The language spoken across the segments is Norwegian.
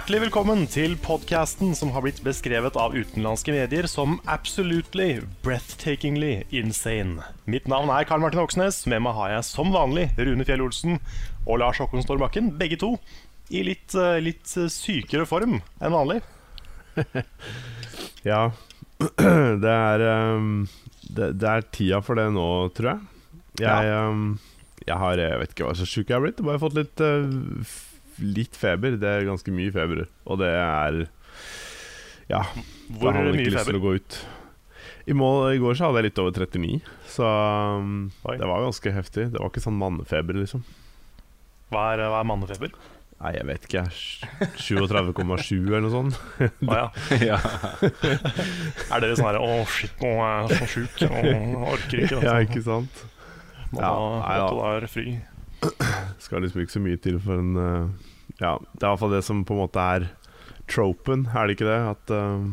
Hjertelig velkommen til podcasten som har blitt beskrevet av utenlandske medier som absolutely breathtakingly insane. Mitt navn er Karl Martin Oksnes. Med meg har jeg som vanlig Rune Fjell Olsen og Lars Håkon Storbakken. Begge to i litt, eh, litt sykere form enn vanlig. Ja, det er, um, det, det er tida for det nå, tror jeg. Jeg, um, jeg har Jeg vet ikke hva så sjuk jeg har blitt. Bare fått litt, uh, litt feber. Det er ganske mye feber. Og det er Ja. Hvor da mye ikke lyst til å gå ut. I, mål, I går så hadde jeg litt over 39, så um, det var ganske heftig. Det var ikke sånn mannefeber, liksom. Hva er, hva er mannefeber? Nei, jeg vet ikke. jeg. 37,7 eller noe sånt. Å ja. er dere sånn her Å, shit, nå er jeg så sjuk. Nå orker ikke. Ja, ikke sant? Må Ja, ha nei ja. fri. skal liksom ikke så mye til for en eh, Ja, det er i hvert fall det som på en måte er tropen, er det ikke det? At uh,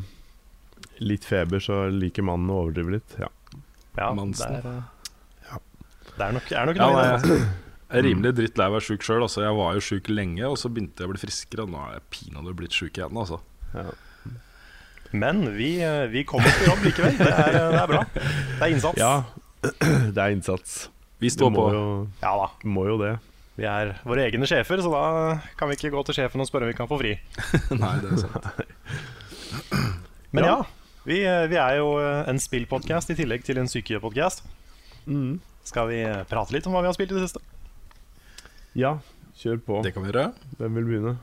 litt feber, så liker mannen å overdrive litt. Ja. Ja, det er, ja. det er nok, er nok Ja, noe i det. jeg er rimelig drittlei av å være sjuk sjøl. Altså. Jeg var jo sjuk lenge, og så begynte jeg å bli friskere. Og nå er jeg pinadø blitt sjuk igjen. Altså. Men vi, eh, vi kommer på jobb likevel. Det er, eh, det er bra. Det er innsats. ja, det er innsats. Vi står på. jo, Ja da. må jo det. Vi er våre egne sjefer, så da kan vi ikke gå til sjefen og spørre om vi kan få fri. Nei, det er sant. Men ja, Ja. vi, vi er jo eh, en spillpodkast i tillegg til en sykepodkast. Mm. Skal vi eh, prate litt om hva vi har spilt i det siste? Ja, kjør på. Det kan vi gjøre. Hvem vil begynne?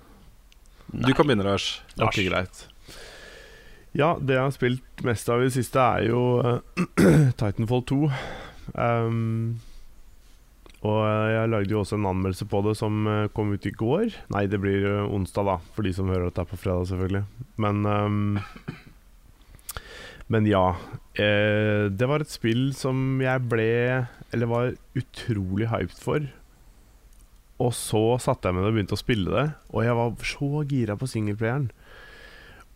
Du kan begynne, Lars. Lars. Ok, greit. Ja, det jeg har spilt mest av i det siste, er jo eh, Titanfall 2. Um, og jeg lagde jo også en anmeldelse på det som eh, kom ut i går. Nei, det blir eh, onsdag, da, for de som hører dette på fredag, selvfølgelig. Men um, Men ja. Eh, det var et spill som jeg ble Eller var utrolig hyped for. Og så satte jeg meg ned og begynte å spille det, og jeg var så gira på singleplayeren.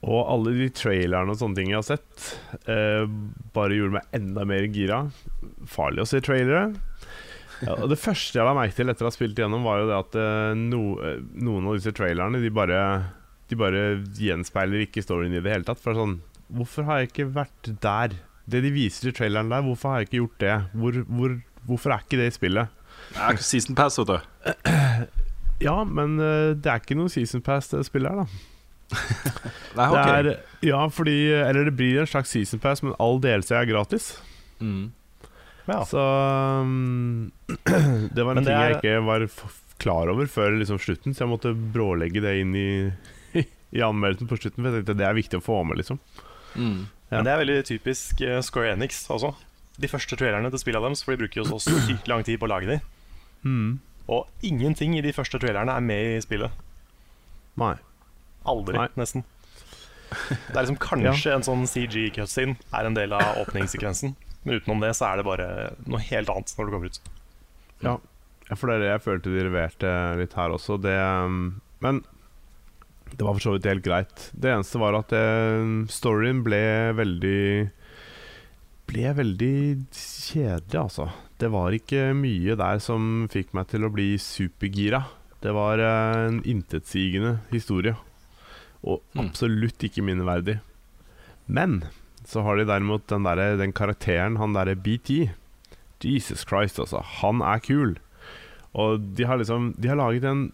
Og alle de trailerne og sånne ting jeg har sett, eh, bare gjorde meg enda mer gira. Farlig å se trailere. Ja, og det første jeg la merke til etter å ha spilt igjennom, var jo det at eh, no, eh, noen av disse trailerne De bare, de bare gjenspeiler ikke storyen i det hele tatt. For sånn Hvorfor har jeg ikke vært der? Det de viser i traileren der, hvorfor har jeg ikke gjort det? Hvor, hvor, hvorfor er ikke det i spillet? Det er ikke season pass, vet du. Ja, men eh, det er ikke noe season pass det spillet her, da. Nei, okay. Det er, ja, fordi Eller det blir en slags season pass, men all DLC er gratis. Mm. Ja. Så um, Det var en ting jeg ikke var f klar over før liksom slutten, så jeg måtte brålegge det inn i, i anmeldelsen på slutten. For jeg tenkte det er viktig å få med, liksom. Mm. Ja. Men det er veldig typisk uh, Square Enix også. De første trailerne til spillet deres, for de bruker jo så sykt lang tid på å lage de. Mm. Og ingenting i de første trailerne er med i spillet. Nei. Aldri, Nei. nesten. Det er liksom kanskje en sånn CG-cutscene er en del av åpningssekvensen. Men utenom det så er det bare noe helt annet når det kommer ut. Ja. for det er det jeg følte de leverte litt her også. Det, um, men det var for så vidt helt greit. Det eneste var at det, storyen ble veldig Ble veldig kjedelig, altså. Det var ikke mye der som fikk meg til å bli supergira. Det var en intetsigende historie. Og Mm. absolutt ikke minneverdig. Men så har de derimot den, der, den karakteren, han derre BT. Jesus Christ, altså. Han er kul. Og de har liksom De har laget en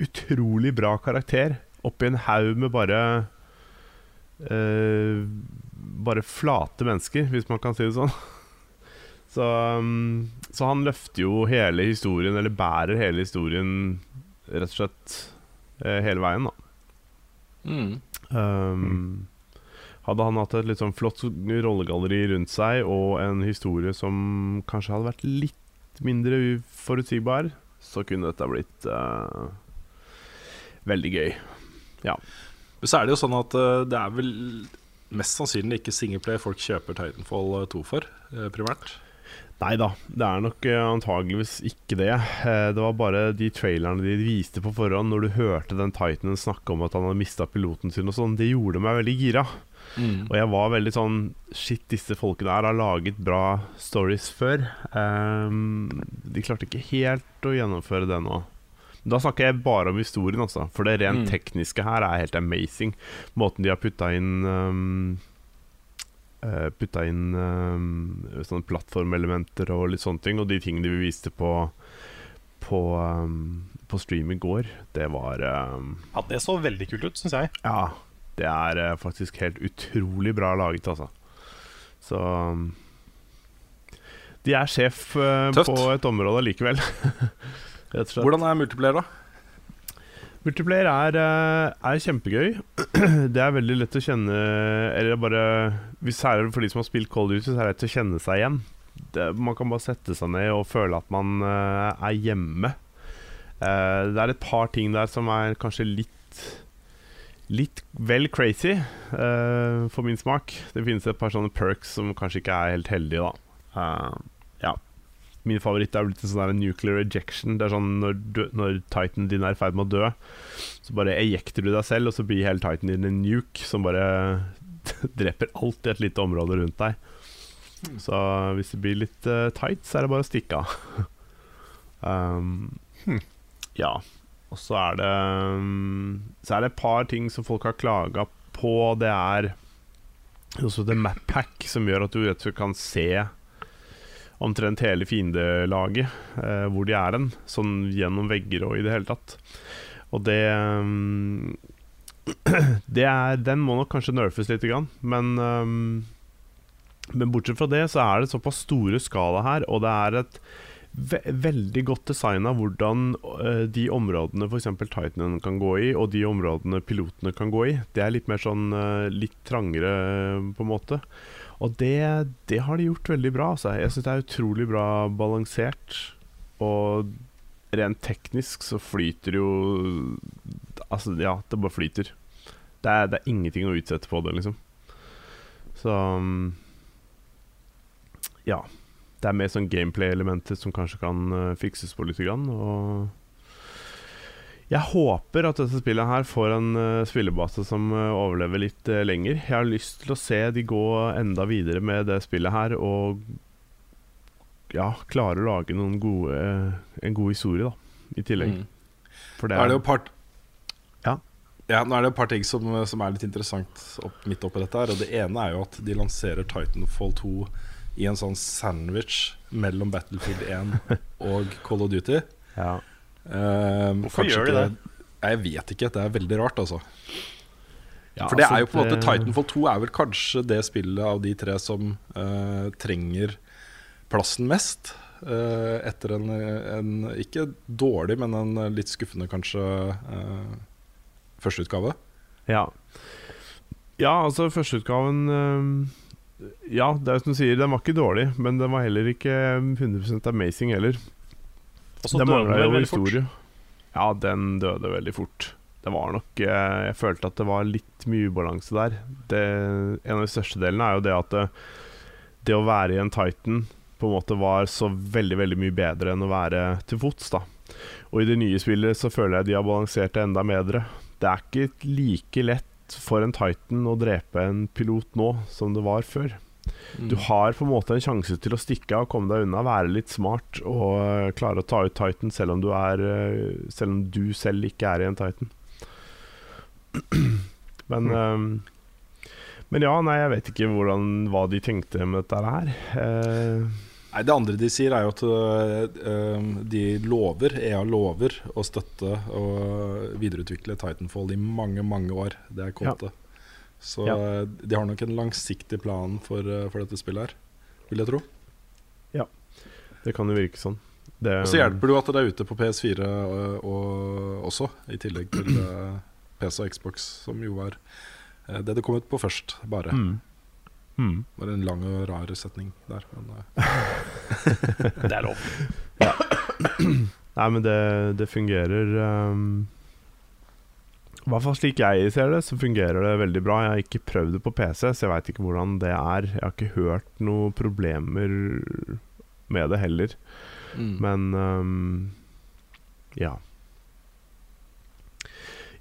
utrolig bra karakter oppi en haug med bare uh, Bare flate mennesker, hvis man kan si det sånn. Så, um, så han løfter jo hele historien, eller bærer hele historien, rett og slett uh, hele veien, da. Mm. Um, hadde han hatt et litt sånn flott rollegalleri rundt seg og en historie som kanskje hadde vært litt mindre uforutsigbar, så kunne dette blitt uh, veldig gøy. Ja. Men så er det jo sånn at uh, det er vel mest sannsynlig ikke singleplay folk kjøper Titanfall 2 for, uh, primært. Nei da, det er nok uh, antageligvis ikke det. Uh, det var bare de trailerne de viste på forhånd, når du hørte den Titanen snakke om at han hadde mista piloten sin og sånn, det gjorde meg veldig gira. Mm. Og jeg var veldig sånn Shit, disse folkene her har laget bra stories før. Um, de klarte ikke helt å gjennomføre det nå. Da snakker jeg bare om historien, altså. For det rent Mm. tekniske her er helt amazing. Måten de har putta inn um, eh, Putta inn uh, sånne plattformelementer og litt sånne ting. Og de tingene vi viste på på, um, på stream i går, det var um, Ja, Det så veldig kult ut, syns jeg. Ja, det er uh, faktisk helt utrolig bra laget, altså. Så um, De er sjef uh, på et område likevel. Hvordan er multiplier, da? Multiplayer er, eh, er kjempegøy. Det er veldig lett å kjenne Eller bare Hvis Særlig for de som har spilt Cold Duty, så er det lett å kjenne seg igjen. Det, man kan bare sette seg ned og føle at man uh, er hjemme. Uh, det er et par ting der som er kanskje litt Litt vel crazy uh, for min smak. Det finnes et par sånne perks som kanskje ikke er helt heldige, da. Min favoritt er blitt en sånn nuclear ejection. Det er sånn når, du, når Titan din er i ferd med å dø, så bare ejekter du deg selv, og så blir hele Titan din en nuke som bare dreper alt i et lite område rundt deg. Så hvis det blir litt uh, tight, så er det bare å stikke av. um, Ja. Og så er det um, Så er det et par ting som folk har klaga på. Det er også det map pack som gjør at du rett og slett kan se omtrent hele fiendelaget, eh, hvor de er hen. Sånn gjennom vegger og i det hele tatt. Og det um, det er, Den må nok kanskje nerfes litt, grann, men um, Men bortsett fra det, så er det såpass store skala her, og det er et ve veldig godt designa hvordan uh, de områdene f.eks. Titanen kan gå i, og de områdene pilotene kan gå i. Det er litt mer sånn uh, litt trangere, på en måte. Og det, det har de gjort veldig bra. Altså. Jeg syns det er utrolig bra balansert. Og rent teknisk så flyter jo Altså, ja, det bare flyter. Det er, det er ingenting å utsette på det, liksom. Så um, Ja. Det er mer sånn gameplay-elementer som kanskje kan uh, fikses på litt. Grann, og jeg håper at dette spillet her får en uh, spillebase som uh, overlever litt uh, lenger. Jeg har lyst til å se de gå enda videre med det spillet her og ja, klare å lage gode, en god historie, da, i tillegg. Mm. For det Nå er det jo part Ja. Ja, nå er det et par ting som, som er litt interessant opp, midt oppi dette her. Og det ene er jo at de lanserer Titanfall 2 i en sånn sandwich mellom Battlefield 1 og Call of Duty. ja. Um, Hvorfor gjør de det? Jeg vet ikke. Det er veldig rart, altså. Ja, For det altså, er jo på en måte Titanfall 2 er vel kanskje det spillet av de tre som uh, trenger plassen mest. Uh, etter en, en ikke dårlig, men en litt skuffende kanskje uh, førsteutgave. Ja. ja, altså førsteutgaven uh, Ja, det er som du sier, den var ikke dårlig, men den var heller ikke 100% amazing heller. Og så døde den veldig historie. fort. Ja, den døde veldig fort. Det var nok eh, Jeg følte at det var litt mye ubalanse der. Det, en av de største delene er jo det at det, det å være i en Titan på en måte var så veldig veldig mye bedre enn å være til fots. da Og i det nye spillet så føler jeg de har balansert det enda bedre. Det er ikke like lett for en Titan å drepe en pilot nå som det var før. Du har på en måte en sjanse til å stikke av, komme deg unna, være litt smart og øh, klare å ta ut Titan selv om du er øh, Selv om du selv ikke er i en Titan. Men øhm, Men ja, nei, jeg vet ikke hvordan, hva de tenkte med dette her. Eh, Nei, Det andre de sier, er jo at de lover, EA lover å støtte og videreutvikle Titanfall i mange, mange år. Det er kåte. Så Ja. de har nok en langsiktig plan for, øh, for dette spillet her, vil jeg tro. Ja, det kan jo virke sånn. Det, Og så hjelper det jo at det er ute på PS4 og, og også, i tillegg til øh, PC og Xbox, som jo var eh, det det kom ut på først, bare. Mm. Mm. Var en lang og rar setning der. Men, eh, Det er lov. Nei, men det, det fungerer um, I hvert fall slik jeg ser det, så fungerer det veldig bra. Jeg har ikke prøvd det på PC, så jeg veit ikke hvordan det er. Jeg har ikke hørt noen problemer med det heller. mm. Men um, ja.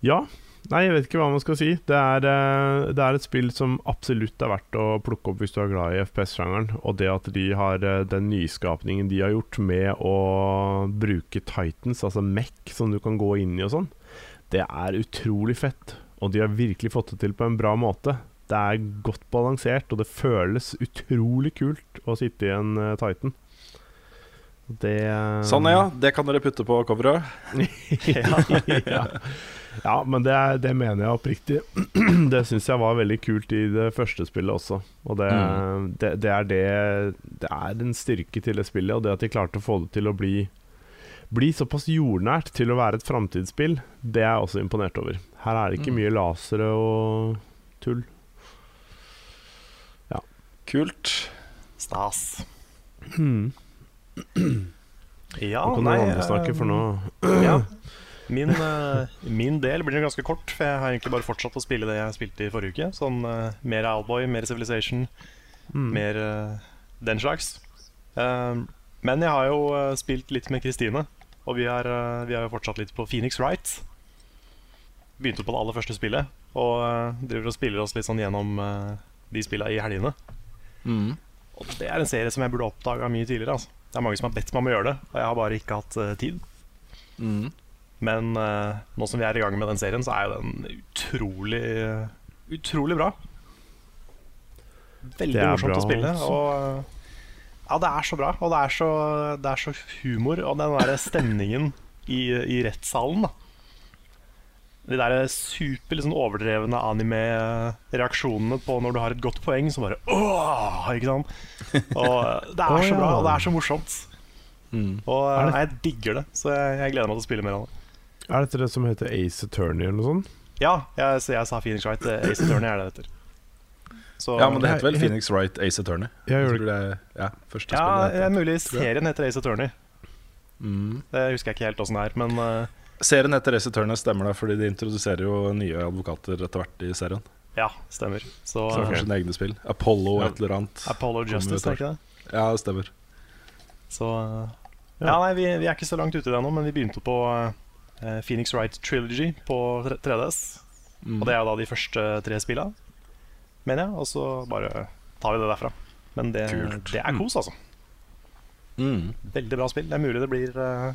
Ja. Nei, jeg vet ikke hva man skal si. Det er, eh, det er et spill som absolutt er verdt å plukke opp hvis du er glad i FPS-sjangeren. Og det at de har eh, den nyskapningen de har gjort med å bruke Titans, altså Mech, som du kan gå inn i og sånn, det er utrolig fett. Og de har virkelig fått det til på en bra måte. Det er godt balansert, og det føles utrolig kult å sitte i en eh, Titan. Det Sånn, ja. Det kan dere putte på coveret. ja. ja, men det, er, det mener jeg oppriktig. det syns jeg var veldig kult i det første spillet også. Og det, det, det er det Det er en styrke til det spillet, og det at de klarte å få det til å bli bli såpass jordnært til å være et framtidsspill, det er jeg også imponert over. Her er det ikke mye lasere og tull. Kult. Stas. Hmm. Ja, Nå kan nei, noen andre snakke, for nå eh, ja. Min, eh, min del blir ganske kort, for jeg har egentlig bare fortsatt å spille det jeg spilte i forrige uke. Sånn eh, mer Owlboy, mer Civilization, Mm. mer den slags. Eh, men jeg har jo spilt litt med Kristine, og vi har, eh, vi er jo fortsatt litt på Phoenix Wright. Begynte på det aller første spillet, og eh, driver og spiller oss litt sånn gjennom eh, de spillene i helgene. Mm. Og det er en serie som jeg burde oppdaga mye tidligere. Altså. Det er mange som har bedt meg om å gjøre det, og jeg har bare ikke hatt uh, tid. Mm. Men uh, nå som vi er i gang med den serien, så er jo den utrolig Utrolig bra. Veldig er morsomt bra, å spille. Også. Og eh, ja, det er så bra. Og det er så, det er så humor, og den der stemningen i, i rettssalen, da. De der super liksom, overdrevne anime-reaksjonene på når du har et godt poeng, som bare åh, ikke sant? Og det er så bra, og det er så morsomt. Mm. Og jeg digger det, så jeg, jeg gleder meg til å spille mer av det. Er dette det som heter Ace Attorney eller noe sånt? Ja, jeg, så jeg sa Phoenix Wright. Ace Attorney er det det heter. Så, Ja, men det heter vel Jeg- Phoenix Wright Ace Attorney. Jeg Jeg det ja, første ja, det er heter. mulig serien heter Ace Attorney. Mm. Det husker jeg ikke helt åssen det er, men uh, Serien heter Ace Attorney, stemmer det, fordi de introduserer jo nye advokater etter hvert i serien. ja, stemmer. Så Så eh, for sine egne spill. Apollo Ja. et eller annet. Apollo Justice, tenker er ikke det? Ja, det stemmer. Så eh, Ja. Ja, nei, vi, vi er ikke så langt ute i det ennå, men vi begynte på uh, Phoenix Wright Trilogy på 3DS. Mm. Og det er jo da de første tre spilla, mener jeg. Og så bare tar vi det derfra. Men det, det er kos, altså. Mm. Veldig bra spill. Det er mulig det blir uh,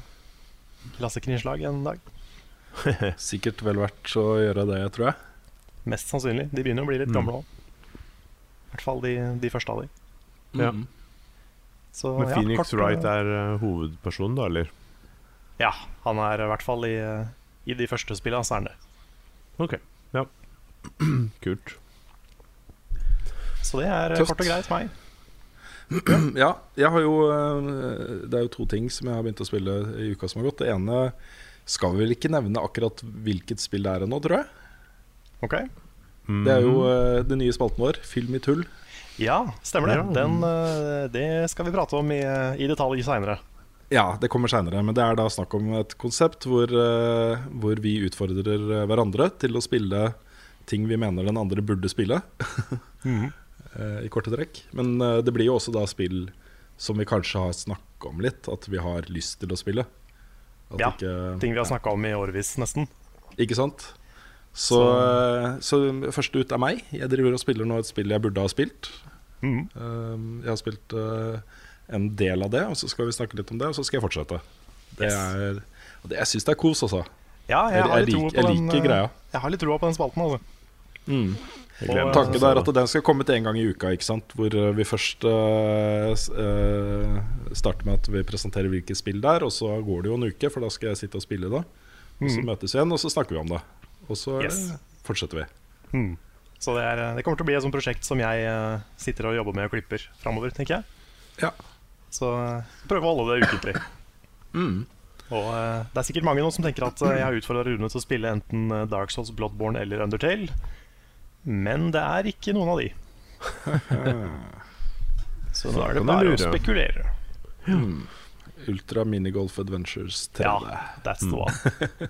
Lasse en dag. Sikkert vel verdt å gjøre det, tror jeg. Mest sannsynlig. De begynner å bli litt Mm. gamle òg. I hvert fall de, de første av de. Ja. Mm. Så, Men ja, Phoenix kort, Wright eh, er uh, hovedpersonen, da, eller? Ja, han er i hvert fall i, eh, i de første spillene, så er han det. Ok, ja. Kult. Så det er eh, Tøft. kort og greit meg. Ja, jeg har jo eh, Det er jo to ting som jeg har begynt å spille i uka som har gått. Det ene skal vi vel ikke nevne akkurat hvilket spill det er ennå, tror jeg. Ok? Det er jo Mhm. eh, den nye spalten vår, Film i tull. Ja, stemmer det. Den, det skal vi prate om i, i detalj seinere. Ja, det kommer seinere, men det er da snakk om et konsept hvor, hvor vi utfordrer hverandre til å spille ting vi mener den andre burde spille, eh, i korte trekk. Men eh, det blir jo også da spill som vi kanskje har snakka om litt, at vi har lyst til å spille. At Ja, ikke, Ting vi har snakka om i årevis, nesten. Ikke sant? Så, eh, så først ut er meg. Jeg driver og spiller nå et spill jeg burde ha spilt. Mm. Jeg har spilt eh, en del av det, og så skal vi snakke litt om det, og så skal jeg fortsette. Det er, det, jeg syns det er kos, altså. Ja, jeg, Jeg, jeg, litt troa lik, på jeg liker eh, greia. Jeg har litt troa på den spalten, altså. Mm. Tanken er at den skal komme til en gang i uka, ikke sant? hvor eh, vi først uh, starter med at vi presenterer hvilket spill det er, og så går det jo en uke, for da skal jeg sitte og spille da. Og så Mhm. møtes vi igjen, og så snakker vi om det. Og så Yes. fortsetter vi. Mm. Så det, er, det kommer til å bli et sånt prosjekt som jeg sitter og jobber med og klipper framover, tenker jeg. Ja. Så prøve å holde det ukentlig. Mm. Og uh, det er sikkert mange nå som tenker at uh, jeg har utfordra Rune til å spille enten Dark Souls, Bloodborne eller Undertale. Men det er ikke noen av de. Så nå er det bare å spekulere. spekulere. Ultra Minigolf Adventures 3D. Ja, that's the one.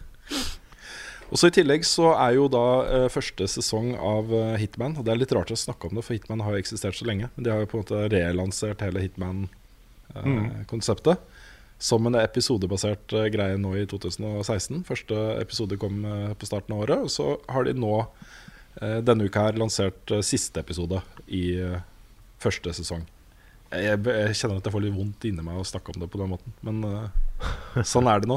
Og så I tillegg så er jo da eh, første sesong av eh, Hitman Og Det er litt rart å snakke om det, for Hitman har jo eksistert så lenge. Men de har jo på en måte relansert hele Hitman-konseptet. Som en episodebasert eh, greie nå i 2016. Første episode kom eh, på starten av året. Og så har de nå eh, denne uka her lansert eh, siste episode i eh, første sesong. Jeg, jeg kjenner at jeg får litt vondt inni meg å snakke om det på den måten, men eh, sånn er det nå.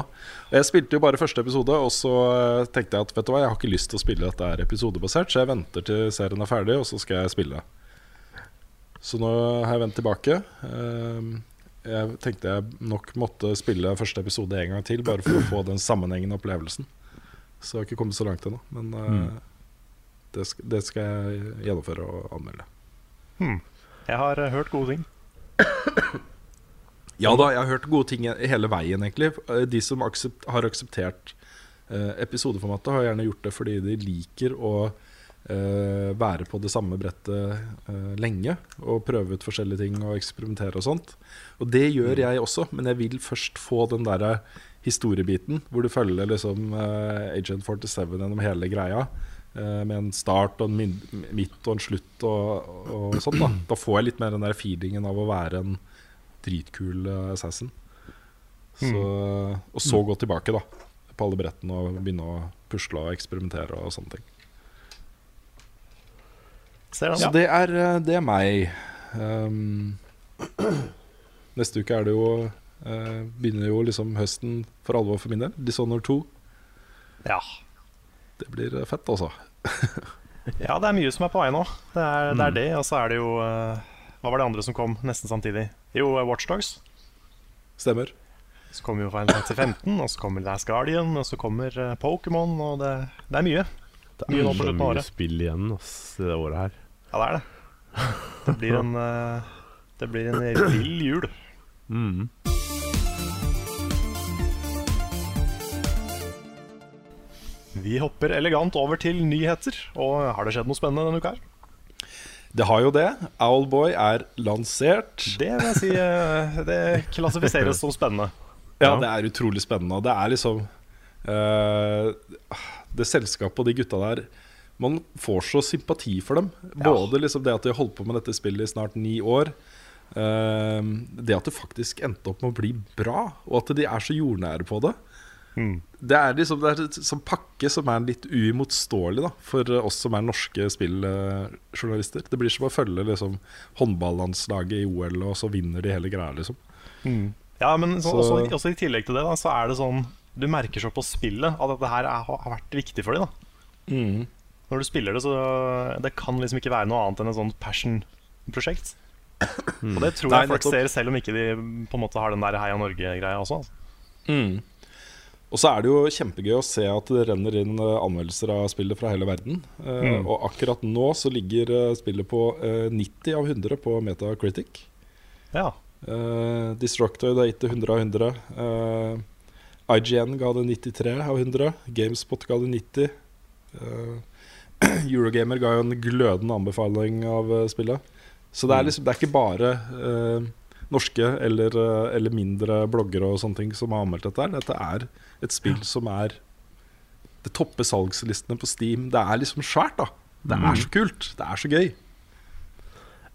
Jeg spilte jo bare første episode, og så eh, tenkte jeg at vet du hva, jeg har ikke lyst til å spille dette er episodebasert, så jeg venter til serien er ferdig, og så skal jeg spille. Så nå har jeg vendt tilbake. Eh, Jeg tenkte jeg nok måtte spille første episode en gang til, bare for å få den sammenhengende opplevelsen. Så jeg har ikke kommet så langt ennå, men eh, det, skal, det skal jeg gjennomføre og anmelde. Jeg har eh, hørt gode ting. Ja da, jeg har hørt gode ting hele veien, egentlig. Eh, De som aksept, har akseptert eh, episodeformatet, har gjerne gjort det fordi de liker å eh, være på det samme brettet eh, lenge. Og prøve ut forskjellige ting og eksperimentere og sånt. Og det gjør jeg også, men jeg vil først få den derre historiebiten, hvor du følger liksom eh, Agent 47 gjennom hele greia. Eh, Med en start og en midt og en slutt og, og sånn. Da. da får jeg litt mer den der feelingen av å være en dritkul eh, assassin. Så, og så gå tilbake da på alle brettene og begynne å pusle og eksperimentere og sånne ting. Ser. Så det er, eh, det er meg. Um, neste uke er det jo uh, Begynner jo liksom høsten for alvor for min del. Dishonored 2. Ja. Det blir fett, altså. Ja, det er mye som er på vei nå. Det er det, er det og så er det jo eh, Hva var det andre som kom nesten samtidig? Jo, uh, Watchdogs. Stemmer. Så kommer jo Final Fantasy 15, og så kommer Last Guardian, og så kommer eh, Pokémon, og det, det er mye. Det Mye er på så mye spill igjen ass, det året her. Ja, det er det. Det blir en eh, Det blir en vill jul. Mm. Vi hopper elegant over til nyheter. Og har det skjedd noe spennende denne uka her? Det har jo det. Owlboy er lansert. Det vil jeg si eh, Det klassifiseres som spennende. Ja, det er utrolig spennende. Det er liksom uh, Det selskapet og de gutta der Man får så sympati for dem. Både liksom det at de har holdt på med dette spillet i snart ni år. Uh, det at det faktisk endte opp med å bli bra, og at de er så jordnære på det. Det er liksom Det er en sånn pakke som er litt uimotståelig da for oss som er norske spilljournalister. Det blir som å følge liksom håndballandslaget i OL, og så vinner de hele greia, liksom. Ja, men så, Så- også, også i tillegg til det, da, så er det sånn Du merker så på spillet at dette her er, har vært viktig for dem. Da. Når du spiller det, så Det kan liksom ikke være noe annet enn et sånt passion-prosjekt. Og det tror Nei, jeg folk nettopp. ser, selv om ikke de på en måte har den der Heia Norge-greia også. Altså. Og så er det jo kjempegøy å se at det renner inn eh, anmeldelser av spillet fra hele verden. Mm. Og akkurat nå så ligger eh, spillet på eh, 90 av 100 på Metacritic. Ja. Uh, Destructoid har gitt det 100 av 100. Uh, IGN ga det 93 av 100. Gamespot ga det 90. Uh, Eurogamer ga jo en glødende anbefaling av eh, spillet. Så det er, liksom, det er ikke bare eh, norske eller, eh, eller mindre bloggere og sånne ting som har anmeldt dette. Dette er et spill som er Det topper salgslistene på Steam. Det er liksom svært, da. Det er så kult. Det er så gøy.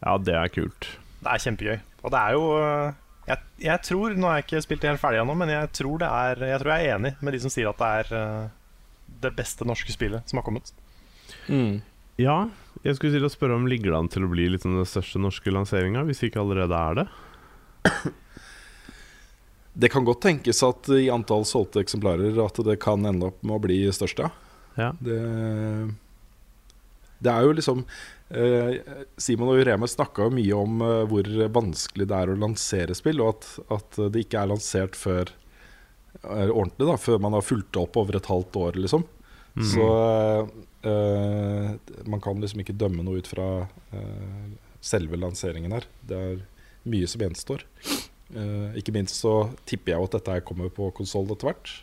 Ja, det er kult. Det er kjempegøy. Og det er jo øh, jeg, jeg tror, Nå har jeg ikke spilt det helt ferdig ennå, men jeg tror, det er, jeg tror jeg er enig med de som sier at det er øh, det beste norske spillet som har kommet. Ja, jeg skulle til å spørre om ligger det an til å bli liksom den største norske lanseringa, hvis ikke allerede er det? Det kan godt tenkes at i antall solgte eksemplarer at det kan ende opp med å bli størst, ja. Ja. Det, det er jo liksom eh, Simon og Ureme snakka jo mye om eh, hvor vanskelig det er å lansere spill, og at, at det ikke er lansert før er ordentlig, da, før man har fulgt opp over et halvt år, liksom. Så eh, man kan liksom ikke dømme noe ut fra eh, selve lanseringen her. Det er mye som gjenstår. Eh, ikke minst så tipper jeg jo at dette kommer på konsoll etter hvert.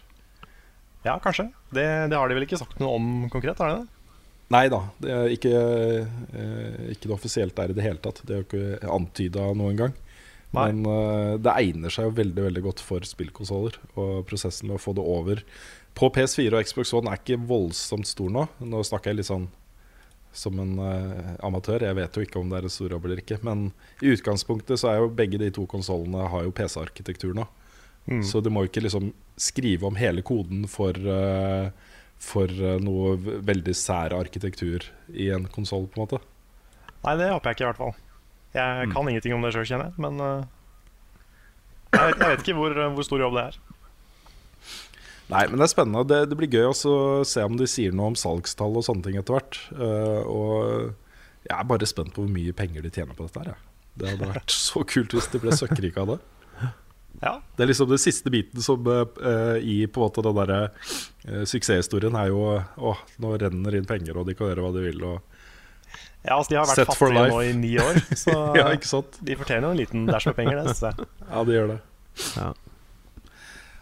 Ja, kanskje. Det, det har de vel ikke sagt noe om konkret? har de det? Nei da, det er ikke, uh, ikke det offisielt der i det hele tatt. Det er jo ikke antyda noen gang. Nei. Men uh, det egner seg jo veldig veldig godt for spillkonsoller. Og prosessen med å få det over på PS4 og Xbox One er ikke voldsomt stor nå. Nå snakker jeg litt sånn som en uh, amatør. Jeg vet jo ikke om det er en stor jobb eller ikke. Men i utgangspunktet så er jo begge de to konsollene har jo PC-arkitektur nå. Mm. Så du må ikke liksom skrive om hele koden for, uh, for eh, noe veldig sær arkitektur i en konsoll, på en måte. Nei, det håper jeg ikke, i hvert fall. Jeg Mm. kan ingenting om det sjøl, kjenner jeg. Men uh, jeg, vet, jeg vet ikke hvor, hvor stor jobb det er. Nei, men det er spennende. Det, det blir gøy også å se om de sier noe om salgstall og sånne ting etter hvert. Uh, og jeg er bare spent på hvor mye penger de tjener på dette her. Ja. Det hadde vært så kult hvis de ble søkkrike av det. Ja, Det er liksom den siste biten som uh, i på en måte den derre uh, suksesshistorien er jo Å, nå renner inn penger, og de kan gjøre hva de vil. Og, ja altså, De har vært fattige nå i ni år, så ja, ikke sant? de fortjener jo en liten dash med penger. Det, synes jeg. Ja, de gjør det. Ja.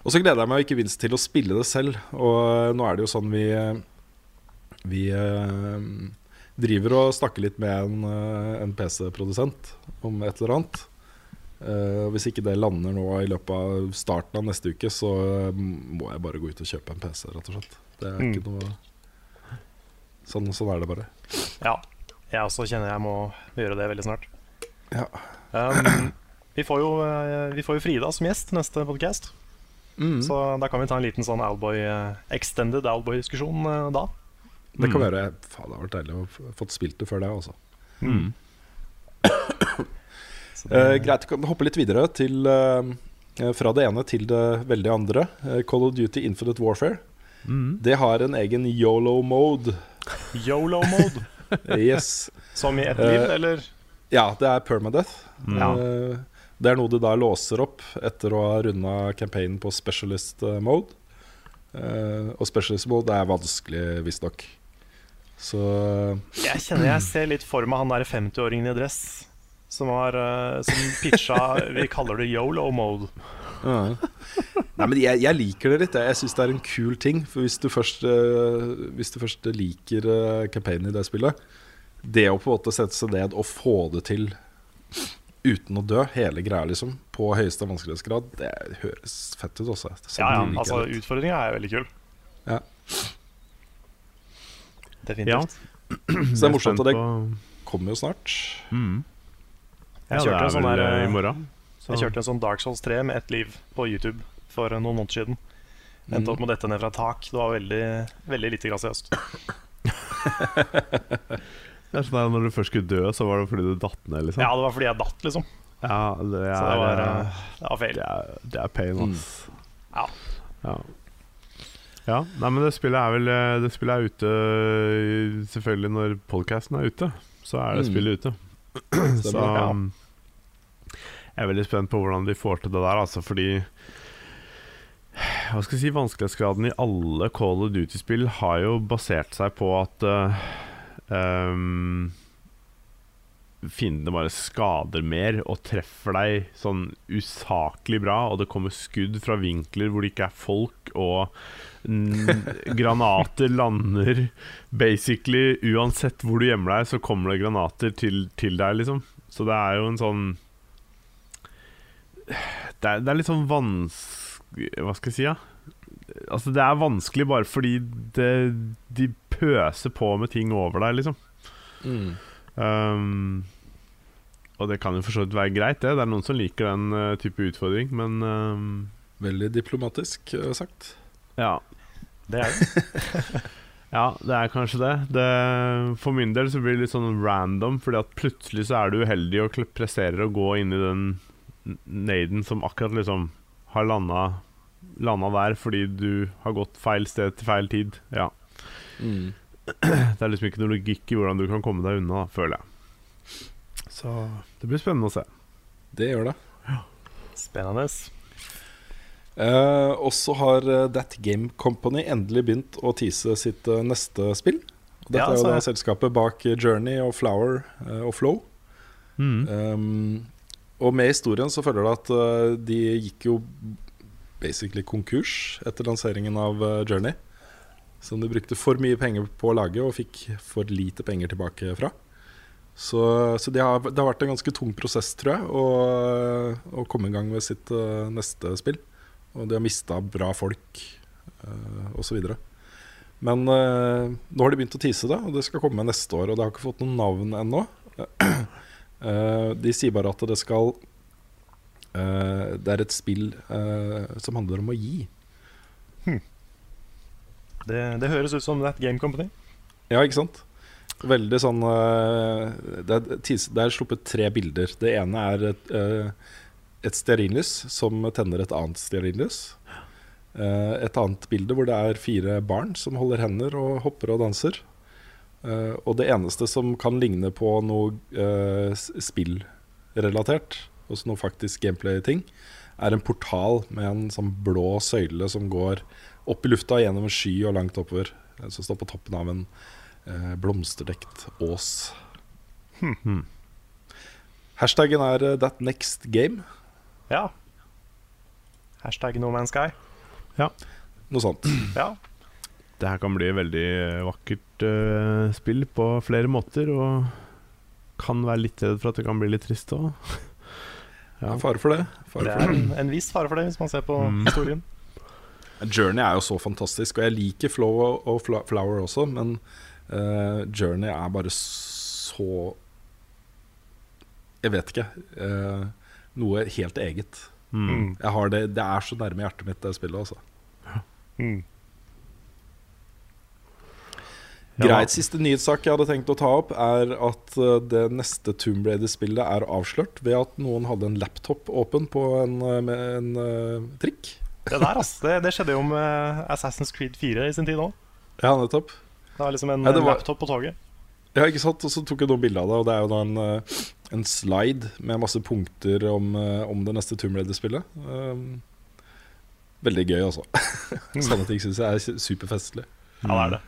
Og så gleder jeg meg ikke minst til å spille det selv. Og eh, nå er det jo sånn vi Vi eh, driver og snakker litt med en, eh, en PC-produsent om et eller annet. Uh, hvis ikke det lander nå i løpet av starten av neste uke, så eh, må jeg bare gå ut og kjøpe en PC, rett og slett. Det er ikke noe Sånn, sånn er det bare. Ja, jeg også kjenner jeg må gjøre det veldig snart. Ja. Um, vi, får jo, eh, vi får jo Frida som gjest neste podcast, Mm. så da kan vi ta en liten sånn Owlboy, eh, extended Alboy-diskusjon uh, da. Det kan være Faen, det har vært deilig å få fått spilt det før det, altså. Mm. Eh, greit, vi kan hoppe litt videre til eh, fra det ene til det veldig andre. Eh, Call of Duty Infinite Warfare. Mm. Det har en egen YOLO-mode. Yolo-mode, Yes. som i ett liv, Eh, eller? Ja, det er permadeath. Ja. Eh, Det er noe du da låser opp etter å ha runda campaignen på specialist eh, mode. Uh, og specialist mode er vanskelig, visstnok. Så Jeg kjenner jeg ser litt for meg han der 50-åringen i dress som, har, uh, som pitcha Vi kaller det yolo-mode. Uh. Nei, men jeg, jeg liker det litt. Jeg, jeg syns det er en kul ting. For hvis du først, eh, hvis du først liker uh, campaignen i det spillet Det å på en måte sette seg ned og få det til uten å dø, hele greia, liksom, på høyeste vanskelighetsgrad, det høres fett ut også. Ja, ja, altså jeg. Utfordringa er veldig kul. Ja. Definitivt. Så det er morsomt, og det kommer jo snart. mm. Jeg Ja, kjørte det er sånn vel der, eh, i morgen. Så. Jeg kjørte en sånn Dark Souls 3 med ett liv på YouTube for noen måneder siden. Endte opp med dette ned fra tak. Det var veldig, veldig lite grasiøst. Det er sånn Når du først skulle dø, så var det fordi du datt ned, liksom? Ja, det var fordi jeg datt, liksom. Ja, det er, Så det var, eh, eh, det var feil. det er, det er pain, ass. Ja. Ja. ja. Nei, men det spillet er vel eh, Det spillet er ute selvfølgelig når podcasten er ute. Så er det Mm. spillet ute. så um, jeg er veldig spent på hvordan de får til det der, altså, fordi Hva skal jeg si Vanskelighetsgraden i alle Call of Duty-spill har jo basert seg på at uh, um, fiendene bare skader mer og treffer deg sånn usaklig bra, og det kommer skudd fra vinkler hvor det ikke er folk, og granater lander basically Uansett hvor du gjemmer deg, så kommer det granater til, til deg, liksom. Så det er jo en sånn Det er, det er litt sånn vanskelig Hva skal jeg si, ja? Altså, det er vanskelig bare fordi det, de pøser på med ting over deg, liksom. Mm. Um, og det kan jo for så vidt være greit, det. Det er noen som liker den uh, type utfordring, men um, Veldig diplomatisk uh, sagt. ja. Det er det. ja, det er kanskje det. det. For min del så blir det litt sånn random, fordi at plutselig så er du uheldig og presserer å gå inn i den naden som akkurat liksom har landa, landa der fordi du har gått feil sted til feil tid. Ja. Mm. Det er liksom ikke noe logikk i hvordan du kan komme deg unna, føler jeg. Så det blir spennende å se. Det gjør det. Spennende. Eh, også har eh, That Game Company endelig begynt å tease sitt eh, neste spill. Dette Ja, er jo da selskapet bak Journey og Flower eh, og Flow. Mm. Um, og med historien så følger det at de gikk jo basically konkurs etter lanseringen av eh, Journey. Som de brukte for mye penger på å lage og fikk for lite penger tilbake fra. Så, så det, har, det har vært en ganske tung prosess, tror jeg, å, å komme i gang med sitt uh, neste spill. Og de har mista bra folk uh, osv. Men uh, nå har de begynt å tease det, og det skal komme neste år. Og det har ikke fått noe navn ennå. Uh, de sier bare at det skal Det er et spill uh, som handler om å gi. Det, det høres ut som That Game Company. Ja, ikke sant? Veldig sånn det er, det er sluppet tre bilder. Det ene er et, et stearinlys som tenner et annet stearinlys. et annet bilde hvor det er fire barn som holder hender og hopper og danser. Eh, og det eneste som kan ligne på noe spillrelatert, altså noe faktisk gameplay-ting, er en portal med en sånn blå søyle som går opp i lufta gjennom en sky og langt oppover. eh, Som står på toppen av en eh, blomsterdekt ås. Hmm. Hashtaggen er uh, 'that next game'. Ja. Hashtag No Man's Sky. Noe sånt. Ja. Det her kan bli et veldig vakkert uh, spill på flere måter, og kan være litt redd for at det kan bli litt trist òg. Ja, fare for det. Fare Det er det. en, en viss fare for det, hvis man ser på Mm. historien. Journey er jo så fantastisk, og jeg liker Flow og- og Flower også, men uh, Journey er bare så Jeg vet ikke. Uh, noe helt eget. Mm. Jeg har det, det er så nærme hjertet mitt, det spillet. Altså. Mm. Ja. Greit, Siste nyhetssak jeg hadde tenkt å ta opp, er at eh, det neste Tomb Raider-spillet er avslørt ved at noen hadde en laptop åpen på en, eh, med en uh, trikk. Det der, altså. Det, det skjedde jo med Assassin's Creed 4 i sin tid òg. Ja, nettopp. Det var liksom en Ja, var- laptop på toget. Ja, ikke sant? Og så tok jeg noen bilder av det, og det er jo da en, en slide med masse punkter om, om det neste Tomb Raider-spillet. Um, veldig gøy, altså. Sånne ting syns jeg er su- superfestlig. Ja, det er det.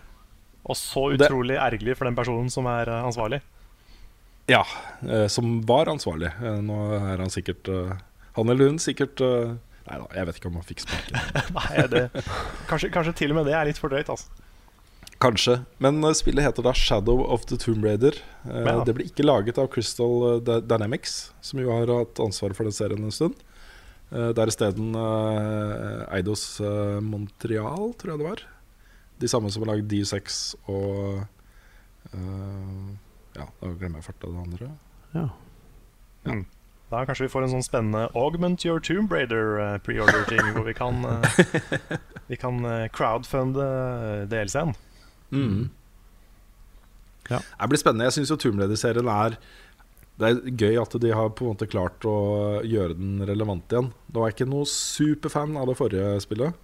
Og så Det- utrolig ergerlig for den personen som er eh, ansvarlig. Ja, eh, som var ansvarlig. Eh, nå er han sikkert Han eller hun sikkert Nei da, jeg vet ikke om han fikk sparken. Nei, det, kanskje, kanskje til og med det er litt for drøyt. Altså. Kanskje. Men spillet heter da Shadow of the Tomb Raider. Ja. Det ble ikke laget av Crystal Dynamics, som jo har hatt ansvaret for den serien en stund. Det er isteden Eidos Montreal, tror jeg det var. De samme som har lagd D6 og uh, Ja, da glemmer jeg farta det andre. Ja. Da kanskje vi får en sånn spennende Augment Your Tomb Raider eh, pre-order-ting, hvor vi kan, uh, vi kan crowdfunde DLC-en. Mm. Ja. Det blir spennende. Jeg syns jo Tomb Raider-serien er Det er gøy at de har på en måte klart å gjøre den relevant igjen. Da var jeg ikke noe superfan av det forrige spillet.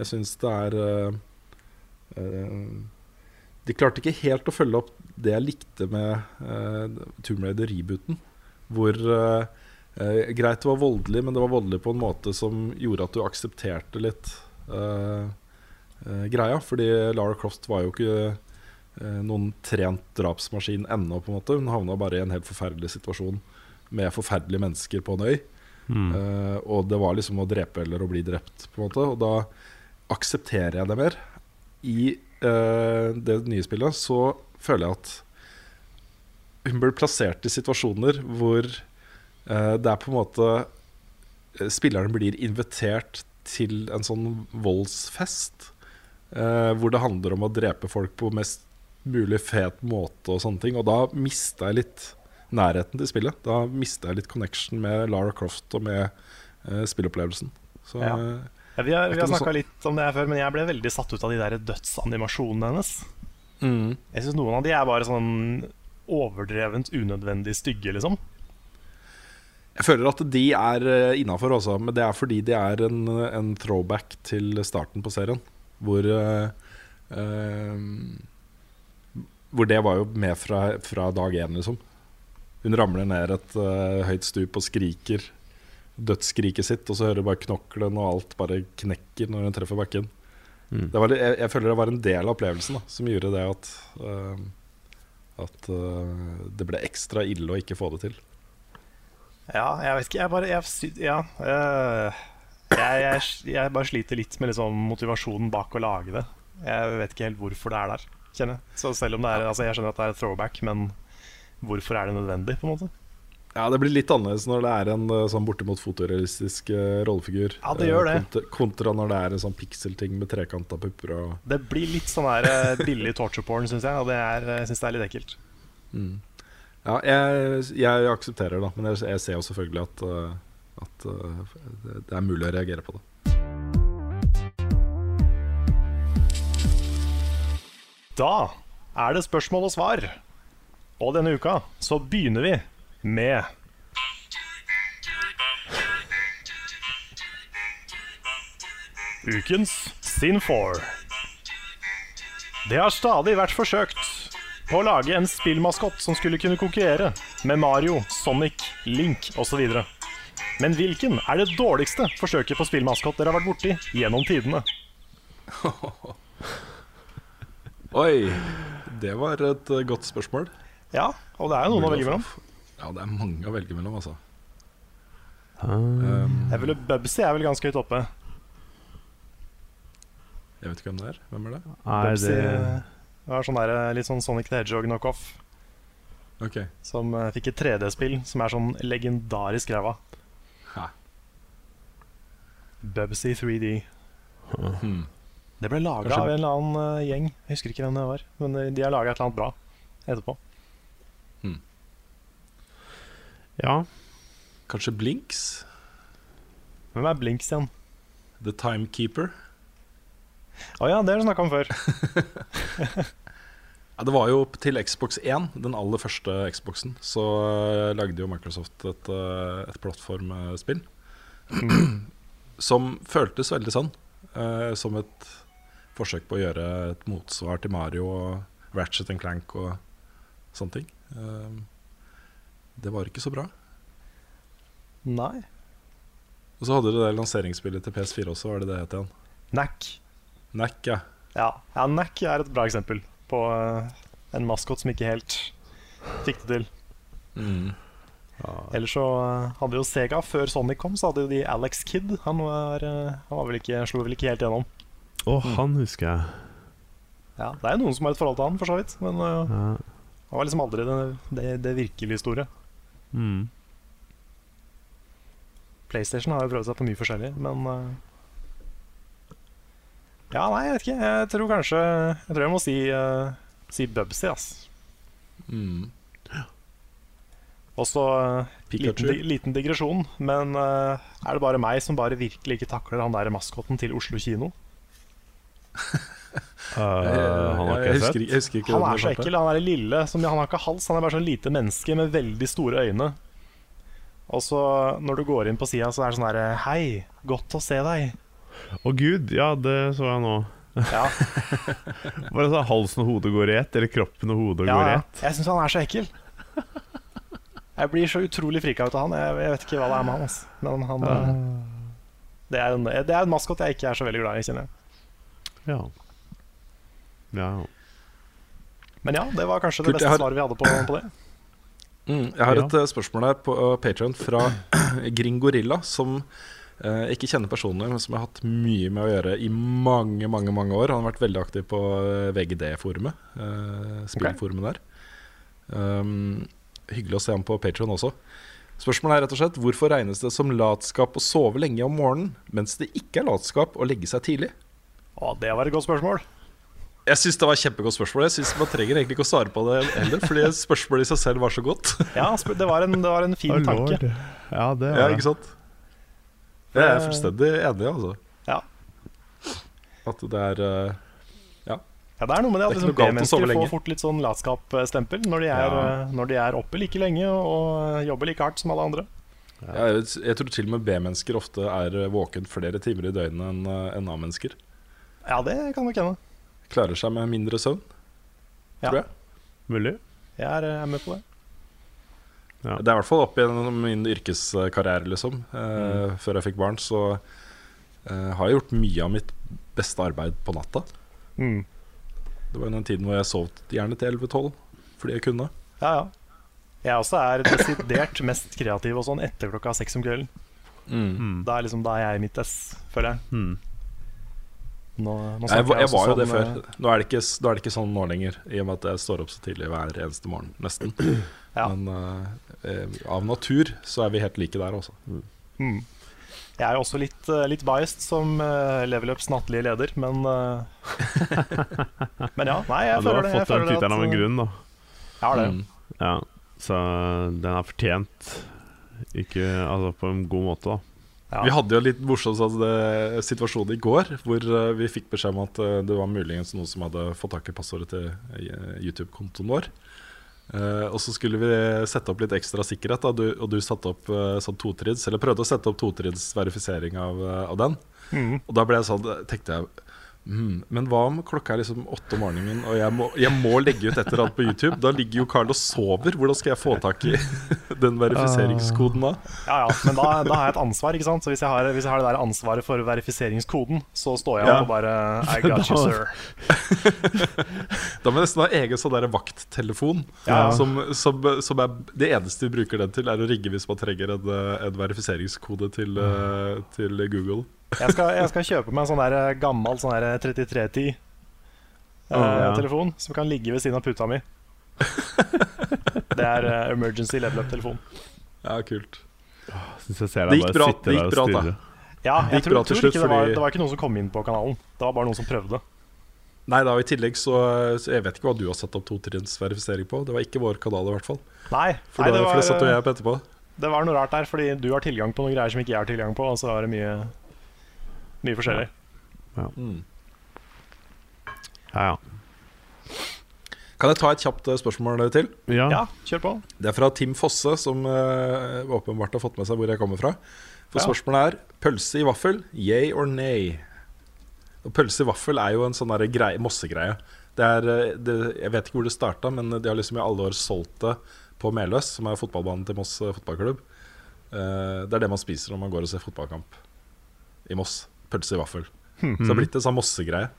Jeg syns det er De klarte ikke helt å følge opp det jeg likte med uh, Tomb Raider-rebooten. Hvor uh, uh, Greit det var voldelig, men det var voldelig på en måte som gjorde at du aksepterte litt uh, eh, greia. Fordi Lara Croft var jo ikke eh, noen trent drapsmaskin ennå, på en måte. Hun havna bare i en helt forferdelig situasjon med forferdelige mennesker på en øy. Mm. Eh, og det var liksom å drepe eller å bli drept, på en måte. Og da aksepterer jeg det mer. I uh, det nye spillet så føler jeg at hun blir plassert i situasjoner hvor uh, det er på en måte eh, Spilleren blir invitert til en sånn voldsfest. Uh, hvor det handler om å drepe folk på mest mulig fet måte og sånne ting. Og da mista jeg litt nærheten til spillet. Da mista jeg litt connection med Lara Croft og med uh, spillopplevelsen. Så Ja. Eh, Ja, vi har, vi har snakka litt om det her før, men jeg ble veldig satt ut av de der dødsanimasjonene hennes. mm. Jeg syns noen av de er bare sånn overdrevent unødvendig stygge, liksom. Jeg føler at de er innafor også, men det er fordi de er en, en throwback til starten på serien. Hvor uh, eh, Hvor det var jo med fra, fra dag én, liksom. Hun ramler ned et uh, høyt stup og skriker dødsskriket sitt, og så hører du bare knoklen og alt bare knekker når hun treffer bakken. Mm. Det var, jeg, jeg føler det var en del av opplevelsen da, som gjorde det at uh, At uh, det ble ekstra ille å ikke få det til. Ja, jeg vet ikke. Jeg bare jeg, Ja. uh, jeg, jeg, jeg bare sliter litt med liksom motivasjonen bak å lage det. Jeg vet ikke helt hvorfor det er der, kjenner. Så selv om det er Altså, jeg skjønner at det er et throwback, men hvorfor er det nødvendig, på en måte? Ja, Det blir litt annerledes når det er en eh, sånn bortimot fotorealistisk uh, rollefigur. Ja, det gjør eh, det. Kontra, kontra når det er en sånn pikselting med trekanta pupper og Det blir litt sånn her uh, billig torture porn, syns jeg, og det er, jeg synes det er litt ekkelt. Ja, jeg, jeg aksepterer det, men jeg, jeg ser jo selvfølgelig at, uh, at eh, det, det er mulig å reagere på det. Da er det spørsmål og svar. Og denne uka så begynner vi med Ukens Sin 4. Det har stadig vært forsøkt på å lage en spillmaskott som skulle kunne konkurrere med Mario, Sonic, Link osv. Men hvilken er det dårligste forsøket på spillmaskott dere har vært borti gjennom tidene? Oi, det var et eh, godt spørsmål. Ja, og det er jo noen å velge mellom. Ja, det er mange å velge mellom, altså. Um, Jeg ville Bubsy er vel ganske høyt oppe. jeg vet ikke hvem det er. Hvem er det? Nei, Bubsy det det var sånn der, litt sånn Sonic the Hedgehog-knockoff. Ok. Som uh, fikk et 3D-spill som er sånn legendarisk ræva. Bubsy 3D. Hmm. Det ble laga av en eller annen uh, gjeng. Jeg husker ikke hvem det var. Men eh, de har laga et eller annet bra etterpå. Ja. Kanskje Blinks? Hvem er Blinks igjen? The Timekeeper? Å ja, det har du snakka om før. Ja, det var jo til Xbox 1, den aller første Xboxen, så eh, lagde jo Microsoft et, eh, et plattformspill. som føltes veldig sånn. eh, som et forsøk på å gjøre et motsvar til Mario og Ratchet and Clank og sånne ting. Eh, det var ikke så bra. Nei. Og så hadde du det lanseringsspillet til PS4 også, var det det het igjen? Nack. Nack, ja. Ja, ja Nack er et bra eksempel på eh, en maskot som ikke helt fikk det til. Mm. Ellers så eh, hadde jo Sega, før Sonic kom, så hadde jo de Alex Kidd. Han, var, eh, han var vel ikke, slo vel ikke helt gjennom. Å, han husker jeg. Ja, Det er jo noen som har et forhold til han, for så vidt. Men Ja. han var liksom aldri det, det, det virkelig store. Mm. PlayStation har jo prøvd seg på mye forskjellig, men uh, Ja, nei, jeg vet ikke. Jeg tror kanskje Jeg tror jeg må si, uh, si Bubsy, ass. Mm. Også uh, liten, liten digresjon, men uh, er det bare meg som bare virkelig ikke takler han der maskoten til Oslo kino? Uh, han har jeg, ikke husker, sett. jeg husker ikke Han er så ekkel. Han er lille. Som, han har ikke hals, han er bare sånn lite menneske med veldig store øyne. Og så når du går inn på sida, så er det sånn herre Hei, godt å se deg. Å gud, ja, det så jeg nå. Ja, Bare så halsen og hodet går i ett, eller kroppen og hodet ja, går i ett. Jeg syns han er så ekkel. Jeg blir så utrolig frika ut av han. Jeg, jeg vet ikke hva det er med han. Altså. Men han ja. det, er en, det er en maskot jeg ikke er så veldig glad i, kjenner jeg. Ja. Ja. Men ja, det var kanskje det beste har- svaret vi hadde på, på det. Mm, jeg har Ja. et eh, spørsmål her på uh, Patreon fra Gringorilla, som uh, ikke kjenner personlig, men som jeg har hatt mye med å gjøre i mange mange, mange år. Han har vært veldig aktiv på eh, VGD-forumet, uh, spillforumet der. Um, hyggelig å se ham på Patreon også. Spørsmålet er rett og slett hvorfor regnes det som latskap å sove lenge om morgenen, mens det ikke er latskap å legge seg tidlig? Å, det var et godt spørsmål. Jeg syns det var et kjempegodt spørsmål. Jeg synes Man trenger egentlig ikke å svare på det heller, fordi spørsmålet i seg selv var så godt. Ja, det var en, det var en fin Å, tanke. lord. Ja, det Ja, ikke sant? Jeg er fullstendig enig, altså. Ja. At det er Ja. Ja, Det er noe med det at Det liksom, B-mennesker får fort litt sånn latskapsstempel når, de er, Ja. eh, når de er oppe like lenge og jobber like hardt som alle andre. ja, jeg, jeg tror til og med B-mennesker ofte er eh, våken flere timer i døgnet enn eh, enn A-mennesker. Ja, det kan nok hende. Klarer seg med mindre søvn, Ja. tror jeg. Mulig. Jeg er, er med på det. Ja. Det er i hvert fall opp gjennom min yrkeskarriere, liksom. Eh, Mm. Før jeg fikk barn, så eh, har jeg gjort mye av mitt beste arbeid på natta. Mm. Det var den tiden hvor jeg sov gjerne til 11-12 fordi jeg kunne. Ja, ja. Jeg også er desidert mest kreativ og sånn etter klokka seks om kvelden. Mm. Da er liksom da er jeg i mitt ess, føler jeg. Mm. Nå, nå Jeg, jeg, var- jeg var jo det før. eh, Nå er det, ikke, nå er det ikke sånn nå lenger, i og med at jeg står opp så tidlig hver eneste morgen. Nesten. Ja. Men eh, eh, av natur så er vi helt like der, altså. Mm. Jeg er jo også litt, litt biased som uh, Level nattlige leder, men uh, Men ja, nei, jeg Ja, føler har Du har fått den det tittelen av en grunn, da. Jeg har det. Mm. Ja, så den er fortjent. Ikke Altså på en god måte, da. Ja. Vi hadde jo litt morsom sånn, eh, situasjon i går, hvor eh, vi fikk beskjed om at eh, det var muligens noen som hadde fått tak i passordet til YouTube-kontoen vår. Og så skulle vi sette opp litt ekstra sikkerhet, da, du, og du satte opp sånn totrids, eller prøvde å sette opp totrinns verifisering av, av den. Mm. Og da ble jeg sånn, tenkte jeg mm, Men hva om klokka er liksom åtte om morgenen, og jeg må, jeg må legge ut et eller annet på YouTube? Da ligger jo Carl og sover. Hvordan skal jeg få tak i den verifiseringskoden da? Ja, ja, men da, da har jeg et ansvar, ikke sant? Så hvis jeg har, hvis jeg har det der ansvaret for verifiseringskoden, så står jeg Ja. og bare I got you, sir. Da må jeg nesten ha egen sånn der vakttelefon. Ja. Som, som, som er Det eneste vi bruker den til, er å rigge hvis man trenger en, eh, en verifiseringskode til, eh, til Google. Jeg skal, jeg skal kjøpe meg en sånn der eh, gammel sånn der 3310 uh, ja. telefon som kan ligge ved siden av puta mi. Det er uh, emergency level up-telefon. Ja, kult. Syns jeg ser Det deg bare bra- sitte det der og stirre. Ja, Det jeg gikk tror, bra til tror slutt, ikke det var, fordi- det var ikke noen som kom inn på kanalen. Det var bare noen som prøvde. Nei da, i tillegg så, så Jeg vet ikke hva du har satt opp totrinnsverifisering på. Det var ikke vår kanal, i hvert fall. Nei, For, nei da, det, for det satt jo jeg på etterpå. det var noe rart der, fordi du har tilgang på noen greier som ikke jeg har tilgang på, og så var det mye, mye forskjellig. Mm. Ja, ja. Kan jeg ta et kjapt spørsmål spørsmål til? ja. Ja, kjør på. Det er fra Tim Fosse, som uh, åpenbart har fått med seg hvor jeg kommer fra. For Ja. spørsmålet er pølse i vaffel, yay or nay? Og pølse i vaffel er jo en sånn greie, mossegreie. Det er, eh, det, jeg vet ikke hvor det starta, men de har liksom i alle år solgt det på Meløs, som er fotballbanen til Moss eh, fotballklubb. Eh, det er det man spiser når man går og ser fotballkamp i Moss. Pølse i vaffel. Så det har blitt en sånn mossegreie.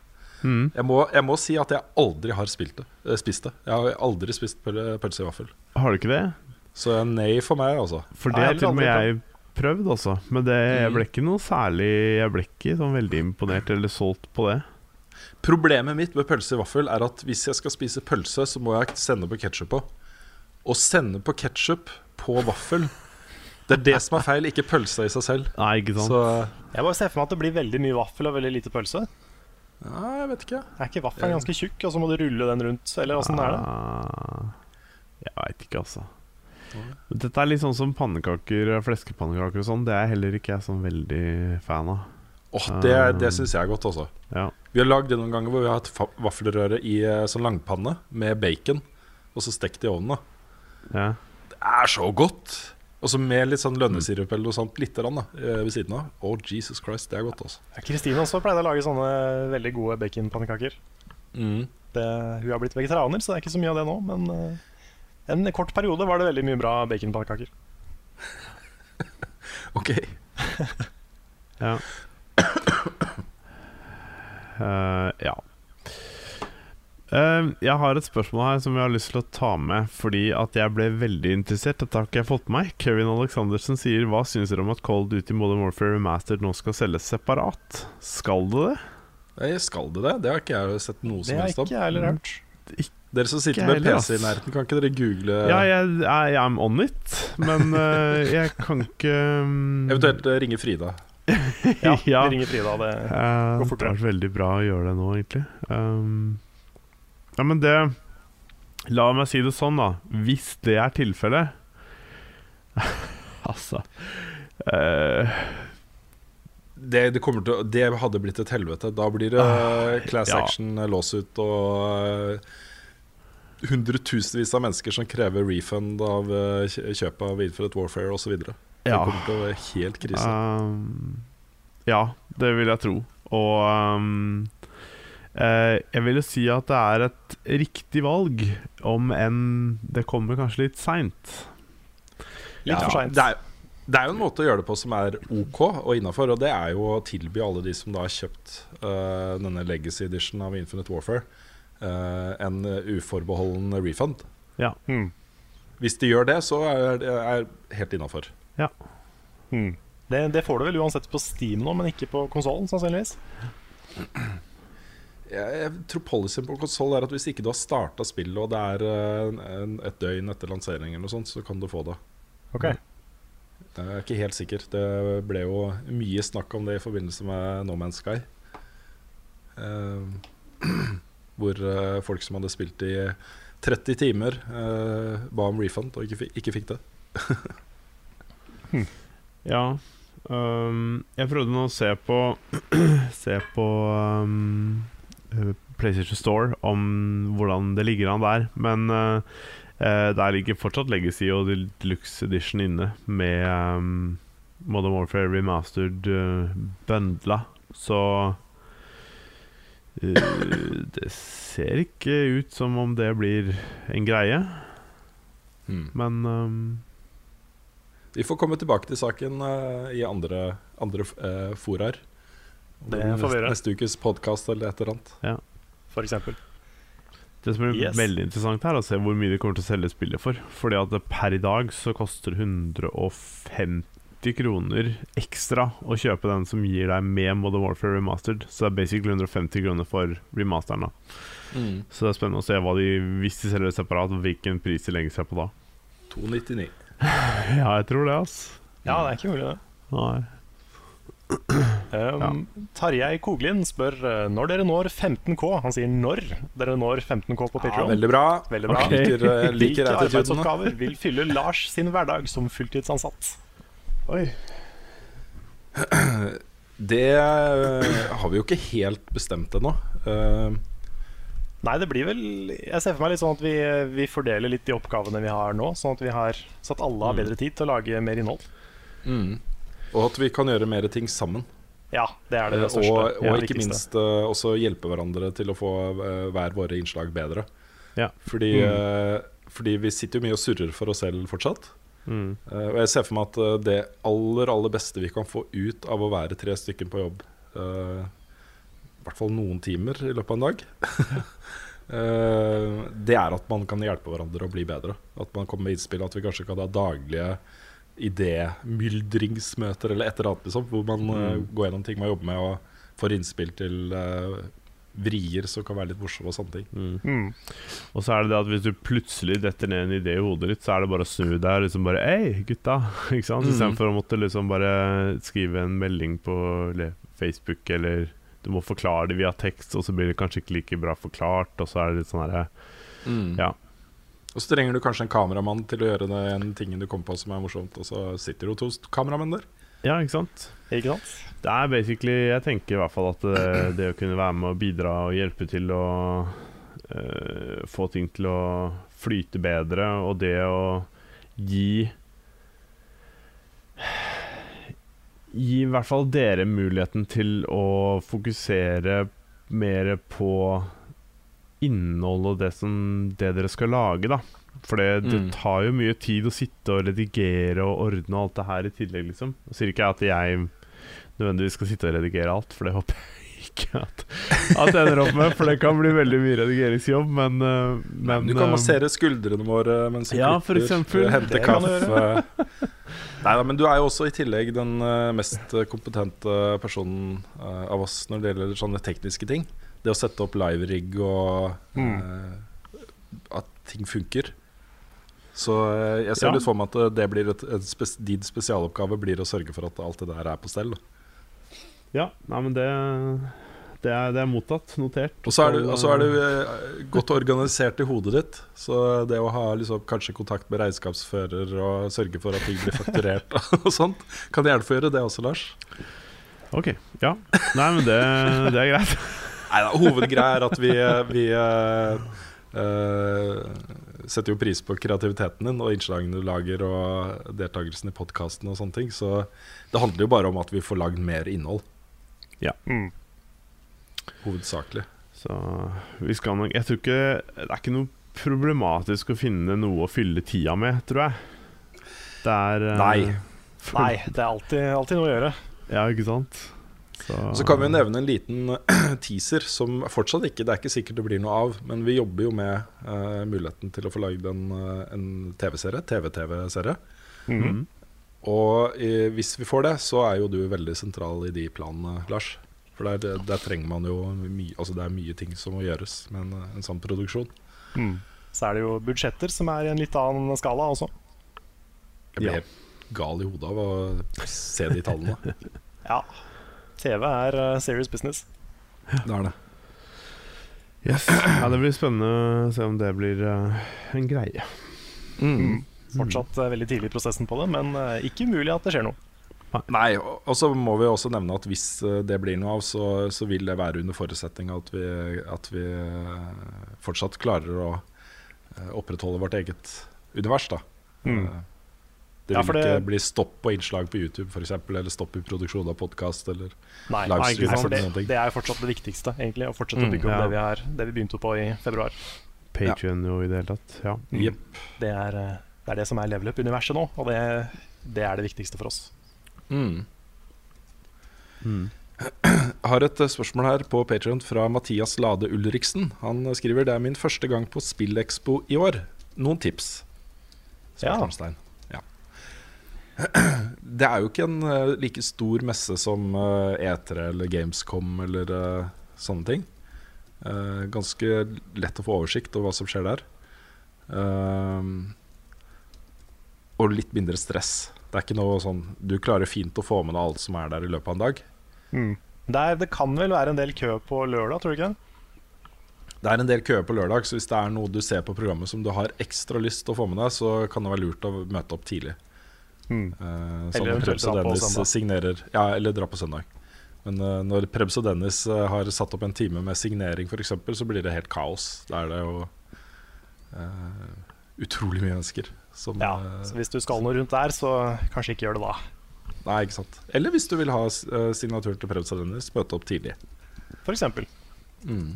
Mm. Jeg, må- jeg må si at jeg aldri har spilt det, eh, spist det. Jeg har aldri spist pølse i vaffel. Har du ikke det? Så nei for meg, altså. For det har til og med jeg prøvd, altså. Men det, jeg Mm. ble ikke noe særlig Jeg ble ikke sånn veldig imponert eller solgt på det. Problemet mitt med pølse i vaffel er at hvis jeg skal spise pølse, så må jeg sende på ketsjup på. Å sende på ketsjup på vaffel Det er det som er feil, ikke pølsa i seg selv. Nei, ikke sant? Så Jeg bare ser for meg at det blir veldig mye vaffel og veldig lite pølse. Nei, jeg vet ikke. Er ikke vaffelen ganske tjukk, og så må du rulle den rundt? Eller åssen er det? Ah, Jeg veit ikke, altså. Dette er litt sånn som pannekaker, fleskepannekaker og sånn. Det er heller ikke jeg sånn veldig fan av. Åh, Det, er- det syns jeg er godt, altså. Ja. Vi har lagd det noen ganger hvor vi har hatt vaffelrøre i eh, sånn langpanne med bacon, og så stekt i ovnen. ja. Det er så godt! Og så med litt sånn lønnesirup eller noe sånt litt rann, da, eh, ved siden av. Å, Jesus Christ, det er godt, altså. Ja, Kristine også pleide å lage sånne veldig gode baconpannekaker. Mm. Det- Hun har blitt vegetarianer, så det er ikke så mye av det nå. Men uh, en kort periode var det veldig mye bra baconpannekaker. Ok. Ja. Uh, ja. Eh, jeg har et spørsmål her som jeg har lyst til å ta med, fordi at jeg ble veldig interessert. Dette har ikke jeg fått med meg. Kevin Alexandersen sier Hva syns dere om at Cold Duty Modern Warfare Remastered nå skal selges separat? Skal det det? Nei, Skal det det? Det har ikke jeg sett noe som helst om. ikke jeg heller hørt. Dere som sitter med PC i nærheten, kan ikke dere google Ja, jeg, jeg I'm on it, men uh, jeg kan ikke um, Eventuelt eh, ringe Frida. Ja, Ja. Vi ringer Frida. Det. går fortere. det har vært veldig bra å gjøre det nå, egentlig. Um, ja, men det La meg si det sånn, da. Hvis det er tilfellet Altså uh, Det, det, til, det hadde blitt et helvete. Da blir det uh, class ja. action, eh, låsut og eh, hundretusenvis av mennesker som krever refund av kjøpet av Infinite Warfare osv. Det Ja. kommer til å være helt krise. Um, ja, det vil jeg tro. Og um, jeg vil jo si at det er et riktig valg, om enn det kommer kanskje litt seint. Litt for seint. Det er, det er jo en måte å gjøre det på som er ok og innafor, og det er jo å tilby alle de som da har kjøpt uh, denne legacy edition av Infinite Warfare, uh, en uforbeholden refund. Ja. Hmm. hvis de gjør det, så er det helt innafor. Hmm. Det, det får du vel uansett på Steam nå, men ikke på konsollen, sannsynligvis. Jeg, tror policyen på konsoll er at hvis ikke du har starta spillet, og det er eh, en, et døgn etter lansering, eller noe sånt, så kan du få det. Ok Jeg er ikke helt sikker. Det ble jo mye snakk om det i forbindelse med No Man's Sky. Uh, hvor uh, folk som hadde spilt i 30 timer, uh, ba om refund og ikke, ikke fikk det. Ja. Um, jeg prøvde nå å se på Se på um, PlayStation Store om hvordan det ligger an der. Men eh, eh, der ligger fortsatt Legacy og Deluxe Edition inne med um, Modern Warfare Remastered uh, bundla. Så uh, Det ser ikke ut som om det blir en greie, men um, Vi får komme tilbake til saken uh, i andre, andre uh, foraer. Det får vi gjøre. Neste ukes podkast eller et eller annet. For eksempel. Det som er Yes. veldig interessant her, er å se hvor mye de kommer til å selge spillet for. Fordi at per i dag så koster 150 kroner ekstra å kjøpe den som gir deg med Modern Warfare Remastered. Så det er basically 150 kroner for remasteren. da Så det er spennende å se hva de, hvis de selger separat, hvilken pris de legger seg på da. 299. Ja, jeg tror det, ass. Ja, det er ikke mulig, det. Nei. Um, Tarjei Koglin spør uh, når dere når 15K. Han sier når dere når 15K på Ja, Patreon. veldig bra. Veldig bra. Okay. Liker, eh, liker Hvilke arbeidsoppgaver vil fylle Lars sin hverdag som fulltidsansatt? Oi. Det eh, har vi jo ikke helt bestemt ennå. Eh, Nei, det blir vel Jeg ser for meg litt sånn at vi, vi fordeler litt de oppgavene vi har nå, sånn at vi har satt alle har bedre tid til å lage mer innhold. Og at vi kan gjøre mer ting sammen. Ja, det er det, Eh, største. og, og ikke minst eh, også hjelpe hverandre til å få eh, hver våre innslag bedre. Ja. Fordi, Mm. fordi vi sitter jo mye og surrer for oss selv fortsatt. Mm. Eh, og jeg ser for meg at det aller, aller beste vi kan få ut av å være tre stykker på jobb, uh, i hvert fall noen timer i løpet av en dag, uh, det er at man kan hjelpe hverandre å bli bedre. At man kommer med innspill, at vi kanskje kan ha daglige idémyldringsmøter eller et eller annet, liksom, hvor man eh, går gjennom ting man jobber med, og får innspill til uh, vrier som kan være litt morsomme og sånne ting. Mm. Og så er det det at hvis du plutselig detter ned en idé i hodet ditt, så er det bare å snu deg og liksom bare Hei, gutta! Ikke sant? Mm. Istedenfor å måtte liksom bare skrive en melding på Facebook, eller du må forklare det via tekst, og så blir det kanskje ikke like bra forklart, og så er det litt sånn herre Ja. Og så trenger du kanskje en kameramann til å gjøre den tingen du kom på som er morsomt, og så sitter jo to kameramenn der. Ja, ikke sant? Ikke sant? Det er basically Jeg tenker i hvert fall at det, det å kunne være med og bidra og hjelpe til å uh, få ting til å flyte bedre, og det å gi Gi i hvert fall dere muligheten til å fokusere mer på innhold og det, som, det dere skal lage, da. For det, det Mm. tar jo mye tid å sitte og redigere og ordne alt det her i tillegg, liksom. Jeg sier ikke at jeg nødvendigvis skal sitte og redigere alt, for det håper jeg ikke at, at jeg ender opp med. For det kan bli veldig mye redigeringsjobb, men, øh, men du kan massere skuldrene våre mens du Ja, klipper, eh, hente Det kan du kaffe. Nei da, men du er jo også i tillegg den eh, mest kompetente personen eh, av oss når det gjelder sånne tekniske ting. Det å sette opp live-rigg og eh, at ting funker. Så eh, jeg ser Ja. litt for meg at det blir et, et spes din spesialoppgave blir å sørge for at alt det der er på stell. Ja, nei, men det, det, er, det er mottatt, notert. Og så er du, så er du eh, godt organisert i hodet ditt. Så det å ha liksom, kanskje kontakt med regnskapsfører og sørge for at ting blir fakturert og sånt, kan hjelpe å gjøre det også, Lars. Ok, ja. Nei, men det, det er greit. Neida, hovedgreia er at vi, vi uh, eh, setter jo pris på kreativiteten din og innslagene du lager og deltakelsen i podkasten og sånne ting. Så det handler jo bare om at vi får lagd mer innhold, Mm. hovedsakelig. Så vi skal nok Jeg tror ikke Det er ikke noe problematisk å finne noe å fylle tida med, tror jeg. Det er øh, Nei. for- Nei, det er alltid, alltid noe å gjøre. Ja, ikke sant? Så, Så kan vi jo nevne en liten teaser som fortsatt ikke Det er ikke sikkert det blir noe av, men vi jobber jo med uh, muligheten til å få lagd en, eh, en TV-serie. TV-TV-serie. Mhm. Og i, hvis vi får det, så er jo du veldig sentral i de planene, Lars. For der, der trenger man jo mye Altså det er mye ting som må gjøres med en, en sånn produksjon. Mm. Så er det jo budsjetter som er i en litt annen skala også. Jeg blir Ja. helt gal i hodet av å se de tallene. Ja. TV er eh, serious business. Det er det. yes. ja, det blir spennende å se om det blir eh, en greie. Mm. Fortsatt eh, veldig tidlig i prosessen på det, men ikke umulig at det skjer noe. Nei, og så må vi også nevne at hvis det blir noe av, så, så vil det være under forutsetning av at vi, at vi fortsatt klarer å opprettholde vårt eget univers. da Mm. Det vil ja, det- ikke bli stopp på innslag på YouTube for eksempel, eller stopp i produksjon av podkast. Eller Nei, Livestream nei, det, det er fortsatt det viktigste, egentlig. Å fortsette å Mm, bygge opp ja. det, vi er, det vi begynte på i februar. Patrion jo i det hele tatt. Ja. Jepp. Det er, eh, det er det som er level up-universet nå, og det, det er det viktigste for oss. Mm. Mm. Jeg har et eh, spørsmål her på Patreon fra Mathias Lade Ulriksen. Han eh, skriver det er min første gang på Spillekspo i år. Noen tips? Ja. Spørsmålstegn. Ja. Det er jo ikke en eh, like stor messe som eh, E3 eller Gamescom eller eh, sånne ting. Ganske lett å få oversikt over hva som skjer der. Og litt mindre stress. Det er ikke noe sånn Du klarer fint å få med deg alt som er der i løpet av en dag. Mm. Det, er, det kan vel være en del kø på lørdag, tror du ikke? Det er en del køer på lørdag, så hvis det er noe du ser på programmet som du har ekstra lyst til å få med deg, så kan det være lurt å møte opp tidlig. Mm. Uh, Eller sånn Prebz og Dennis signerer Ja, eller dra på søndag. Men uh, når Prebz og Dennis uh, har satt opp en time med signering, f.eks., så blir det helt kaos. Da er det jo eh, utrolig mye mennesker som Ja, eh, så hvis du skal noe rundt der, så kanskje ikke gjør det da. Nei, ikke sant. Eller hvis du vil ha uh, signaturen til Prebz og Dennis, møte opp tidlig. For. Mm.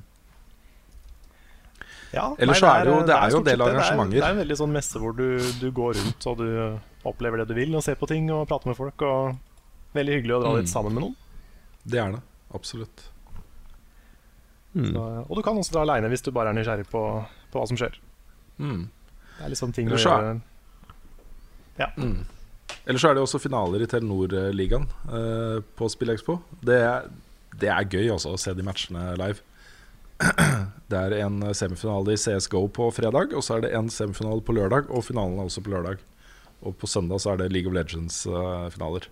Ja, Ellers så er det jo- det er jo en del av arrangementer. Det er, det er en veldig sånn messe hvor du, du går rundt og du opplever det du vil, og ser på ting og prater med folk. Og Veldig hyggelig å dra Mm. dit sammen med noen. Det er det. Absolutt. Mm. Så, og du kan også dra aleine hvis du bare er nysgjerrig på, på hva som skjer. Mm. Det er liksom ting Ellers er- gjøre. Ja. Mm. Ellers så er det også finaler i Telenor-ligaen eh, på SpillExpo. Det, det er gøy også å se de matchene live. Det er en semifinale i CSGO på fredag, og så er det en semifinale på lørdag, og finalen er også på lørdag. Og på søndag så er det League of Legends-finaler.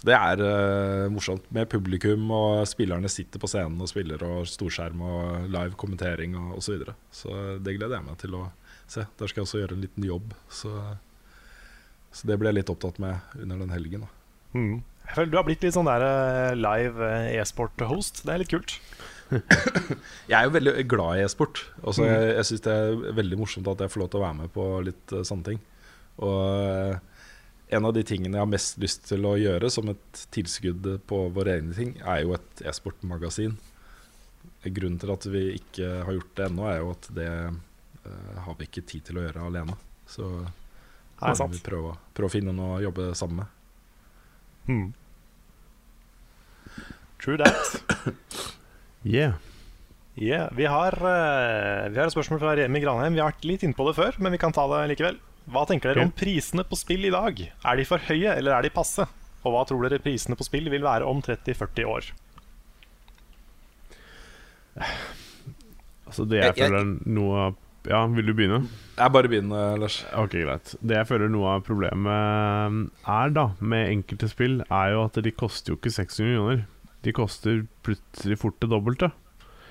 så det er uh, morsomt med publikum, og spillerne sitter på scenen og spiller, og storskjerm og live kommentering og osv. Så, videre. så det gleder jeg meg til å se. Der skal jeg også gjøre en liten jobb. Så så det ble jeg litt opptatt med under den helgen. Da. Mm. Jeg føler Du har blitt litt sånn der eh, live eh, e-sport-host. Det er litt kult. Jeg er jo veldig glad i e-sport. Altså, Mm. Jeg, jeg syns det er veldig morsomt at jeg får lov til å være med på litt eh, sånne ting. Og eh, en av de tingene jeg har mest lyst til å gjøre som et tilskudd på våre egne ting, er jo et e-sportmagasin. Grunnen til at vi ikke har gjort det ennå, er jo at det uh, har vi ikke tid til å gjøre alene. Så Nei, må sant. vi prøve, prøve å finne noe å jobbe sammen med. Hmm. True that. Yeah. Yeah, vi, har, uh, vi har et spørsmål fra Remi Granheim. Vi har vært litt innpå det før, men vi kan ta det likevel. Hva tenker dere om prisene på spill i dag? Er de for høye, eller er de passe? Og hva tror dere prisene på spill vil være om 30-40 år? Altså det jeg, Jeg- føler er noe av Ja, vil du begynne? Jeg bare begynner, Lars. Ok, greit. Det jeg føler noe av problemet er, da, med enkelte spill, er jo at de koster jo ikke 600 millioner. De koster plutselig fort det dobbelte.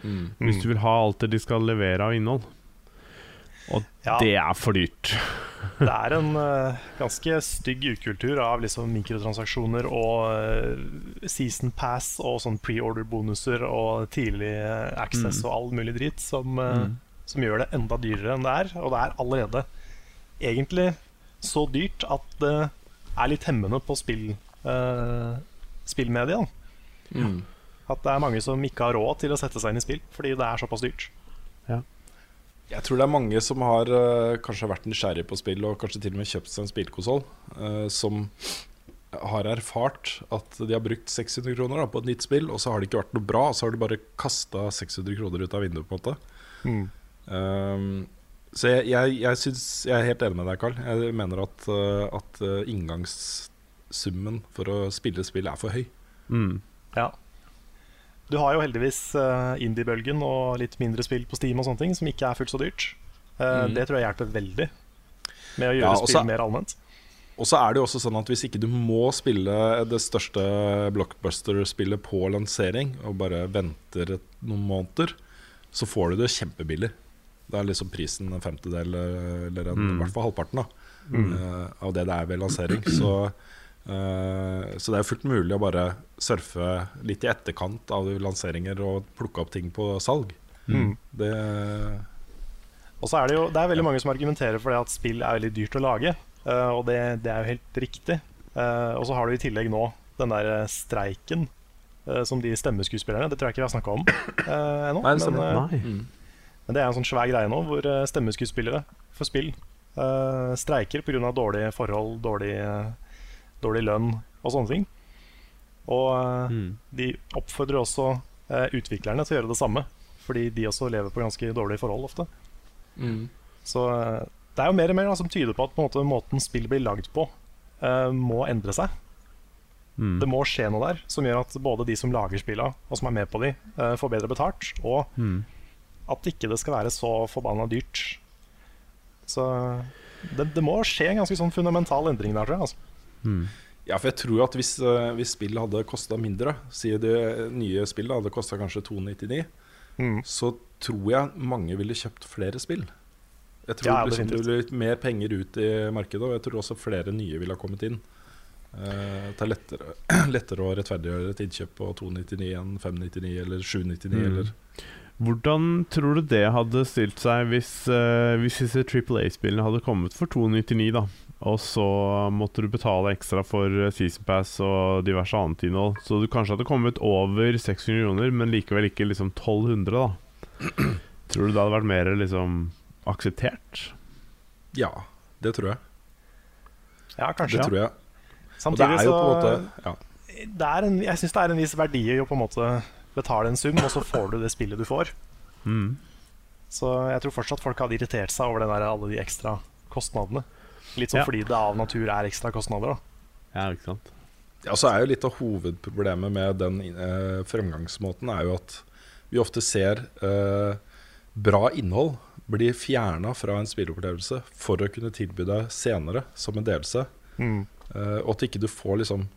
Mm. Hvis du vil ha alt det de skal levere av innhold. Og Ja. det er for dyrt. Det er en uh, ganske stygg ukultur av liksom mikrotransaksjoner og uh, season pass og sånn pre-order-bonuser og tidlig access access og all mulig dritt som, eh, som gjør det enda dyrere enn det er. Og det er allerede egentlig så dyrt at det er litt hemmende på spill, uh, spillmedia. Mm. At det er mange som ikke har råd til å sette seg inn i spill fordi det er såpass dyrt. Jeg tror det er mange som har eh, kanskje vært nysgjerrig på spill og kanskje til og med kjøpt seg en spillkonsoll, eh, som har erfart at de har brukt 600 kroner da, på et nytt spill, og så har det ikke vært noe bra, og så har de bare kasta 600 kroner ut av vinduet, på en måte. Mm. Um, så jeg, jeg, jeg, synes, jeg er helt enig med deg, Carl. Jeg mener at, uh, at inngangssummen for å spille spill er for høy. Mm. Ja. Du har jo heldigvis uh, indie-bølgen og litt mindre spill på Steam og sånne ting, som ikke er fullt så dyrt. Uh, Mm. Det tror jeg hjelper veldig med å gjøre Ja, også, spill mer allment. Og så er det jo også sånn at hvis ikke du må spille det største blockbuster-spillet på lansering, og bare venter et, noen måneder, så får du det kjempebillig. Da er liksom prisen en femtedel, eh, eller en, Mm. i hvert fall halvparten, da, eh, av det det er ved lansering. Så, eh, så det er fullt mulig å bare surfe litt i etterkant av lanseringer og plukke opp ting på salg. Mm. Det Og så er det jo det er veldig mange som argumenterer for det at spill er veldig dyrt å lage, eh, og det, det er jo helt riktig. Eh, og så har du i tillegg nå den der eh, streiken eh, som de stemmeskuespillerne Det tror jeg ikke vi har snakka om eh, ennå. Nei, det men, eh, Nei. mm. men det er en sånn svær greie nå, hvor eh, stemmeskuespillere for spill eh, streiker pga. dårlige forhold, dårlig, eh, dårlig lønn og sånne ting. Og eh, Mm. de oppfordrer også eh, utviklerne til å gjøre det samme, fordi de også lever på ganske dårlige forhold ofte. Mm. Så eh, det er jo mer og mer da, som tyder på at på en måte, måten spill blir lagd på, uh, må endre seg. Mm. Det må skje noe der som gjør at både de som lager spilla, og som er med på de, uh, får bedre betalt, og Mm. at ikke det skal være så forbanna dyrt. Så det, det må skje en ganske sånn fundamental endring der, tror jeg. Altså. Mm. Ja, for jeg tror at hvis, eh, hvis spillet hadde kosta mindre, sier det nye spillet hadde kosta kanskje 299, Mm. så tror jeg mange ville kjøpt flere spill. Jeg tror Ja, liksom det ville blitt mer penger ut i markedet, og jeg tror også flere nye ville ha kommet inn. Eh, det er lettere, lettere å rettferdiggjøre et innkjøp på 299 enn 599 eller 799 Mm. eller Hvordan tror du det hadde stilt seg hvis, uh, hvis disse Triple A-spillene hadde kommet for 299, da? Og så måtte du betale ekstra for eh, Season Pass og diverse annet innhold. Så du kanskje hadde kommet over 600 kroner, men likevel ikke liksom 1200, da. Tror du det hadde vært mer liksom akseptert? Ja, det tror jeg. Ja, kanskje. Det ja. tror jeg. Og det Samtidig er jo på en så måte ja. det er en, Jeg syns det er en viss verdi i å på en måte betale en sum, og så får du det spillet du får. Mm. Så jeg tror fortsatt folk hadde irritert seg over den der, alle de ekstra kostnadene. Litt sånn Ja. fordi det av natur er ekstra kostnader. da Ja, ikke sant? Ja, så er jo litt av hovedproblemet med den eh, fremgangsmåten er jo at vi ofte ser eh, bra innhold bli fjerna fra en spillopplevelse for å kunne tilby deg senere som en delelse. Mm. Eh, og at ikke du får liksom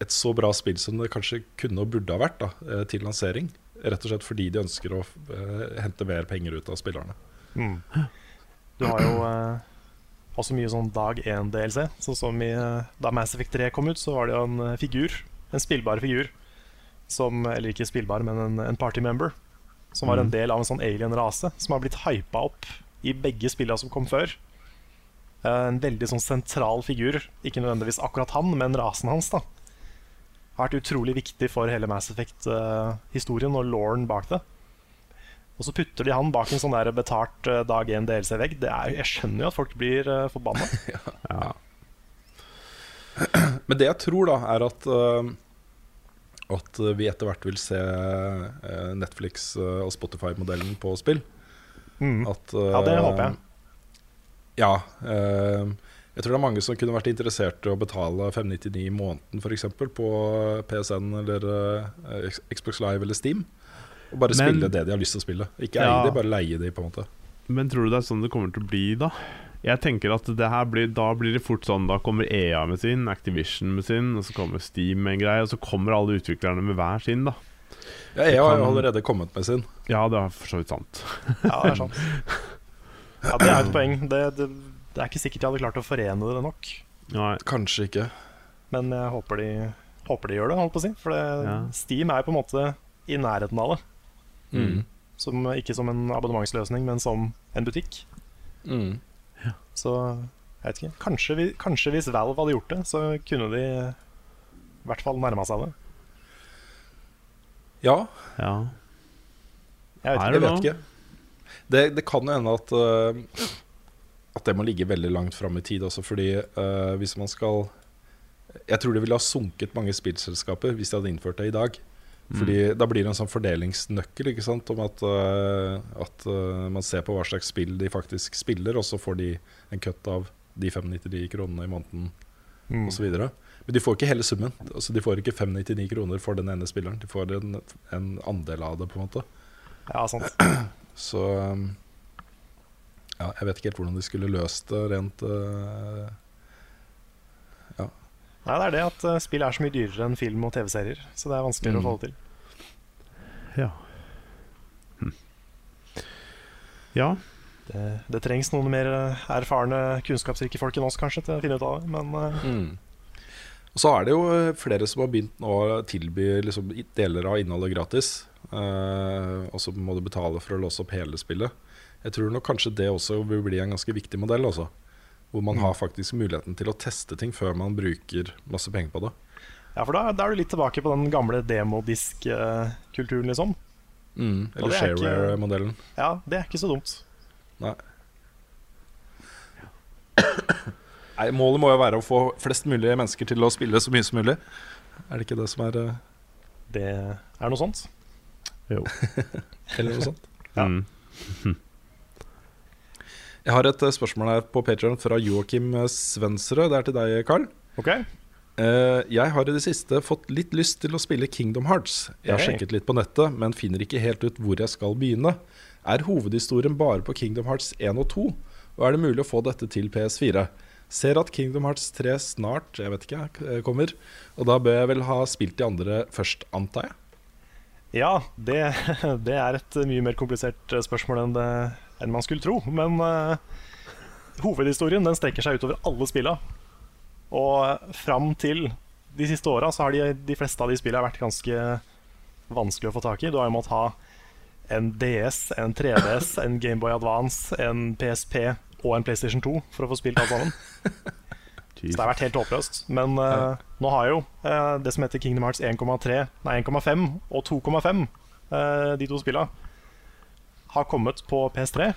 et så bra spill som det kanskje kunne og burde ha vært da, eh, til lansering. Rett og slett fordi de ønsker å eh, hente mer penger ut av spillerne. Mm. Du har jo eh, også mye sånn dag én-DLC. Sånn som i, da Mass Effect 3 kom ut, så var det jo en eh, figur, en spillbar figur, som, eller ikke spillbar, men en, en party member, som var en Mm. del av en sånn alien-rase, som har blitt hypa opp i begge spillene som kom før. En veldig sånn sentral figur, ikke nødvendigvis akkurat han, men rasen hans. da Har vært utrolig viktig for hele Mass Effect-historien og lauren bak det. Og så putter de han bak en sånn der betalt eh, dag 1 DLC-vegg. Jeg skjønner jo at folk blir uh, forbanna. Ja. Men det jeg tror, da, er at uh, At vi etter hvert vil se uh, Netflix eh, og Spotify-modellen på spill. Mm. At, eh, Ja, det håper jeg. Ja. eh, jeg tror det er mange som kunne vært interessert i å betale 599 i måneden f.eks. på PSN eller eh, Xbox Live eller Steam. Og bare Men- spille det de har lyst til å spille. Ikke Ja. eie de, bare leie de, på en måte. Men tror du det er sånn det kommer til å bli, da? Jeg tenker at det her blir, Da blir det fort sånn Da kommer EA med sin, Activision med sin, og så kommer Steam med en greie, og så kommer alle utviklerne med hver sin, da. Ja, jeg har jo allerede kommet med sin. Ja, det er for så vidt sant. Ja, det er sant. Ja, det er et poeng. Det, det, det er ikke sikkert jeg hadde klart å forene det nok. Nei. Kanskje ikke. Men jeg håper de, håper de gjør det, holdt på å si. For det, Ja. Steam er på en måte i nærheten av det. Mm. Som, ikke som en abonnementsløsning, men som en butikk. Mm. Så jeg vet ikke. Kanskje, vi, kanskje hvis Valve hadde gjort det, så kunne de i hvert fall nærma seg det. Ja, Ja. Jeg vet ikke. jeg det vet ikke. Det, det kan jo hende at uh, At det må ligge veldig langt fram i tid også, fordi uh, hvis man skal Jeg tror det ville ha sunket mange spillselskaper hvis de hadde innført det i dag. Fordi Da blir det en sånn fordelingsnøkkel ikke sant? om at, uh, at uh, man ser på hva slags spill de faktisk spiller, og så får de en cut av de 599 kronene i måneden Mm. osv. Men de får ikke hele summen. Altså, de får ikke 599 kroner for den ene spilleren. De får en, en andel av det, på en måte. Ja, sant. Så um, ja, jeg vet ikke helt hvordan de skulle løst det rent uh, Nei, det er det at eh, spill er så mye dyrere enn film og TV-serier. Så det er vanskeligere Mm. å få det til. Ja. Hm. Ja. Det, det trengs noen mer eh, erfarne, kunnskapsrike folk enn oss kanskje til å finne ut av det. Men uh. Mm. Og så er det jo flere som har begynt nå å tilby liksom, deler av innholdet gratis. Uh, og så må du betale for å låse opp hele spillet. Jeg tror nok kanskje det også vil bli en ganske viktig modell. Også, hvor man har faktisk muligheten til å teste ting før man bruker masse penger på det. ja, for da, da er du litt tilbake på den gamle demodisk-kulturen, liksom. Mm. Eller er shareware-modellen. Ja, det er ikke så dumt. Nei. Nei, Målet må jo være å få flest mulig mennesker til å spille så mye som mulig. Er det ikke det som er uh... Det er noe sånt. Jo. Eller noe sånt? Ja. Mm. Jeg har et eh, spørsmål her på Patreon fra Joakim eh, Svensrød. Det er til deg, Carl. Ok? Eh, jeg har i det siste fått litt lyst til å spille Kingdom Hearts. Jeg har Hey. sjekket litt på nettet, men finner ikke helt ut hvor jeg skal begynne. Er hovedhistorien bare på Kingdom Hearts 1 og 2, og er det mulig å få dette til PS4? Ser at Kingdom Hearts 3 snart jeg vet ikke, kommer, og da bør jeg vel ha spilt de andre først, antar jeg? Ja, det, det er et mye mer komplisert eh, spørsmål enn, det, enn man skulle tro. Men uh, hovedhistorien den strekker seg utover alle spilla. Og fram til de siste åra så har de, de fleste av de spilla vært ganske vanskelig å få tak i. Du har jo måttet ha en DS, en 3DS, en Gameboy Advance, en PSP og en PlayStation 2 for å få spilt alt sammen. Så det har vært helt håpløst. Men eh, nå har jo uh, det som heter Kingdom Hearts 1,3, nei 1,5 og 2,5, uh, de to spilla, har kommet på PS3.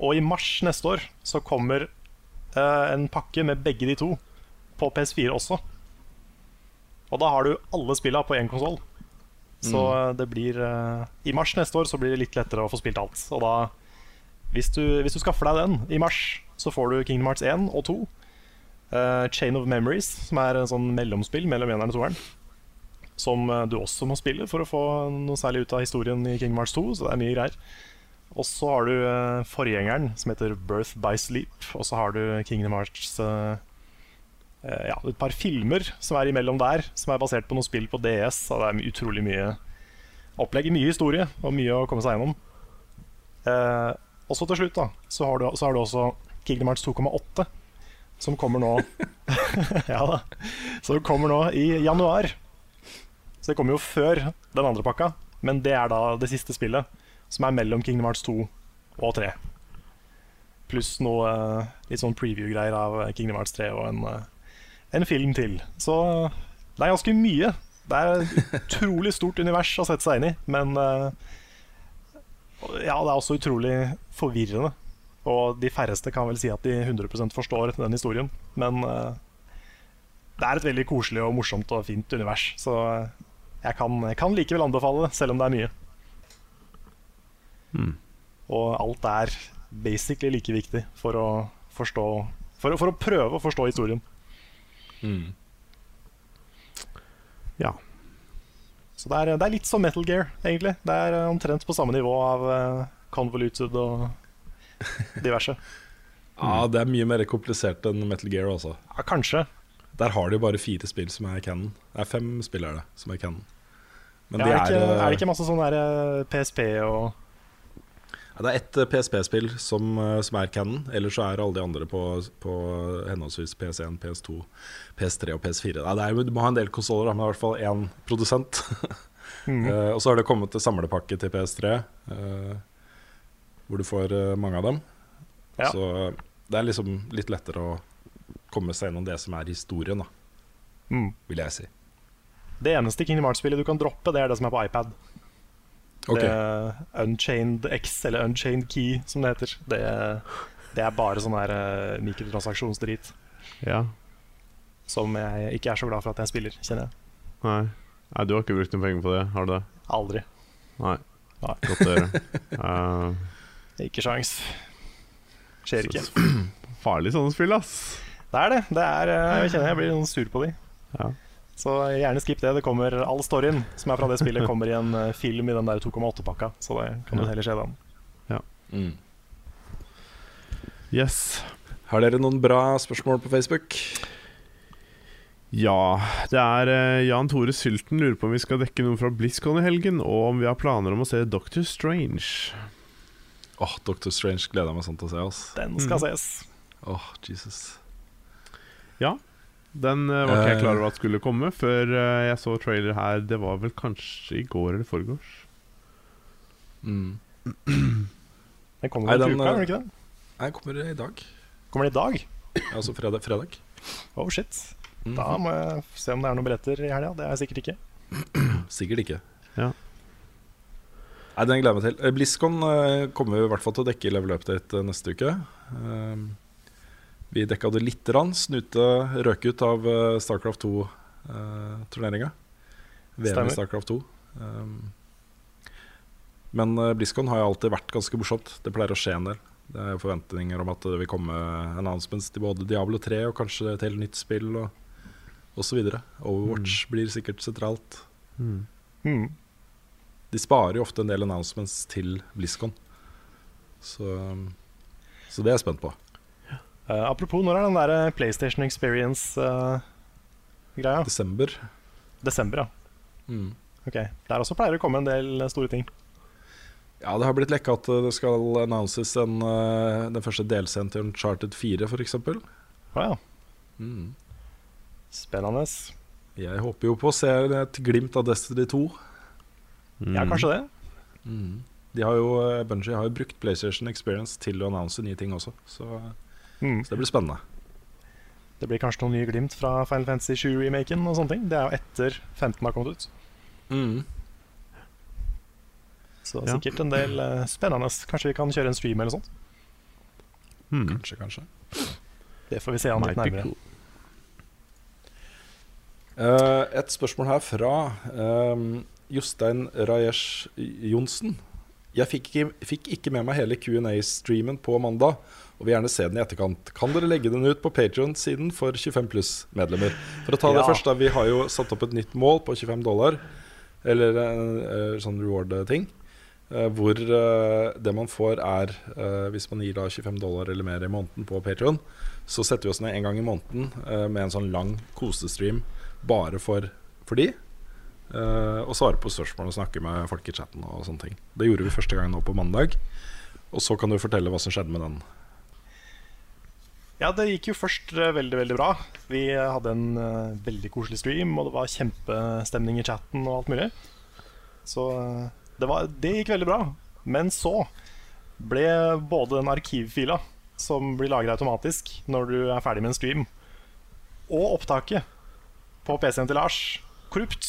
Og i mars neste år så kommer eh, en pakke med begge de to på PS4 også. Og da har du alle spilla på én konsoll. Så mm. det blir eh, I mars neste år så blir det litt lettere å få spilt alt. Og da, hvis du, hvis du skaffer deg den i mars, så får du Kingdom Hearts 1 og 2. Eh, Chain of Memories, som er en sånn mellomspill mellom eneren og toeren. Som eh, du også må spille for å få noe særlig ut av historien i Kingdom Hearts 2. Så det er mye greier. Og så har du uh, forgjengeren, som heter Birth by Sleep. Og så har du Kingdom Hearts uh, uh, Ja, et par filmer som er imellom der, som er basert på noe spill på DS. Så det er utrolig mye opplegg, mye historie og mye å komme seg gjennom. Og så til slutt, da, så har, du, så har du også Kingdom Hearts 2,8, som kommer nå Ja da. Som kommer nå i januar. Så det kommer jo før den andre pakka, men det er da det siste spillet, som er mellom Kingdom Hearts 2 og 3. Pluss noe eh, litt sånn preview-greier av Kingdom Hearts 3 og en, eh, en film til. Så det er ganske mye. Det er et utrolig stort univers å sette seg inn i, men eh, ja, det er også utrolig forvirrende. Og de færreste kan vel si at de 100 forstår den historien. Men eh, det er et veldig koselig og morsomt og fint univers. Så eh, jeg kan, kan likevel anbefale det, selv om det er mye. Og alt er basically like viktig for å forstå For, for å prøve å forstå historien. Ja. Så det er, det er litt som Metal Gear, egentlig. Det er eh, omtrent på samme nivå av uh, convoluted og diverse. Ja, Det er mye mer komplisert enn Metal Gear. Også. Ja, kanskje. Der har de jo bare fire spill som er canon. Det er fem spill er det som er canon. Men Ja, de er, det ikke, eh, er det ikke masse sånn der eh, PSP og Ja, det er ett PSP-spill som, eh, som er canon. Ellers så er alle de andre på, på henholdsvis PS1, PS2, PS3 og PS4. Ja, det er, du må ha en del konsoller, men i hvert fall én produsent. Eh, og så har det kommet samlepakke til PS3, eh, hvor du får eh, mange av dem. Ja. Så det er liksom litt lettere å komme seg gjennom det som er historien, da, mm. vil jeg si. Det eneste Kingdom Hearts-spillet du kan droppe, det er det som er på iPad. Okay. Det Unchained X, eller Unchained Key, som det heter. Det, det er bare sånn her uh, mikrotransaksjonsdrit. ja. Som jeg ikke er så glad for at jeg spiller, kjenner jeg. Nei. Nei, du har ikke brukt noen penger på det, har du det? Aldri. Nei. Nei. Godt å høre. Eh, Ikke sjans. Skjer ikke. farlig sånne spill, ass. Det er det. det er, eh, jeg kjenner jeg blir sånn sur på de. Ja. Så gjerne skip det. Det kommer All storyen som er fra det spillet, kommer i en eh, film i den der 2,8-pakka. Så det kan du heller se den. Mm. Yes. Har dere noen bra spørsmål på Facebook? Ja, det er eh, Jan Tore Sylten lurer på om vi skal dekke noe fra BlizzCon i helgen, og om vi har planer om å se Doctor Strange. Åh, Doctor Strange gleder jeg meg sånn til å se. ass Den skal Mm. ses. Åh, Jesus Ja, den uh, var ikke jeg Eh. klar over at skulle komme før uh, jeg så trailer her. Det var vel kanskje i går eller forgårs. mm. Den kommer vel til den, uka, eh, gjør den ikke det? Nei, kommer i dag. Kommer den i dag? Altså fredag. fredag. Oh shit. Mhm. Da må jeg se om det er noen billetter i helga. Det er jeg sikkert ikke. Sikkert ikke. Ja. Nei, Den gleder jeg meg til. Eh, BlizzCon eh, kommer vi i hvert fall til å dekke i Level Update eh, neste uke. Um, vi dekka det lite grann. Snute røk ut av Starcraft 2-turneringa. VM i Starcraft 2. Um, men BlizzCon har jo alltid vært ganske morsomt. Det pleier å skje en del. Det er jo forventninger om at det vil komme announcements til både Diablo 3 og kanskje et helt nytt spill og osv. Overwatch blir sikkert sentralt. Mm. Mm. De sparer jo ofte en del announcements til BlizzCon. Så, så det er jeg spent på. Uh, apropos, når er den der eh, PlayStation Experience-greia? Desember. Desember, ja. Mm. Ok, Der også pleier det å komme en del eh, store ting. Ja, det har blitt lekka at det skal annonses en, eh, den første delscenen til Uncharted 4, f.eks. Å ja. Mm. Spennende. Jeg håper jo på å se et glimt av Destiny 2. Ja, kanskje det. Mm. De har jo, eh, Bungie har jo brukt PlayStation Experience til å annonse nye ting også, så, Mm. så det blir spennende. Det blir kanskje noen nye glimt fra Final Fantasy 7-remaken og sånne ting. Det er jo etter 15 har kommet ut. Mm. Så Ja. sikkert en del uh, spennende. Kanskje vi kan kjøre en stream eller sånt. Mm. Kanskje, kanskje. Det får vi se an litt nærmere. cool. Uh, et spørsmål her fra ehm, Jostein Rajesh Johnsen. Jeg fikk ikke, fikk ikke med meg hele Q&A-streamen på mandag, og vil gjerne se den i etterkant. Kan dere legge den ut på Patreon-siden for 25 pluss-medlemmer? For å ta det Ja. først, da, Vi har jo satt opp et nytt mål på 25 dollar, eller en sånn reward-ting. eh, hvor eh, det man får er eh, Hvis man gir da 25 dollar eller mer i måneden på Patreon, så setter vi oss ned en gang i måneden eh, med en sånn lang kosestream bare for, for de. Eh, og svare på spørsmål og snakke med folk i chatten og sånne ting. Det gjorde vi første gang nå på mandag. Og så kan du fortelle hva som skjedde med den. Ja, det gikk jo først eh, veldig, veldig bra. Vi eh, hadde en uh, veldig koselig stream, og det var kjempestemning i chatten og alt mulig. Så det, var, det gikk veldig bra. Men så ble både den arkivfila, som blir lagret automatisk når du er ferdig med en stream, og opptaket på PC-en til Lars korrupt.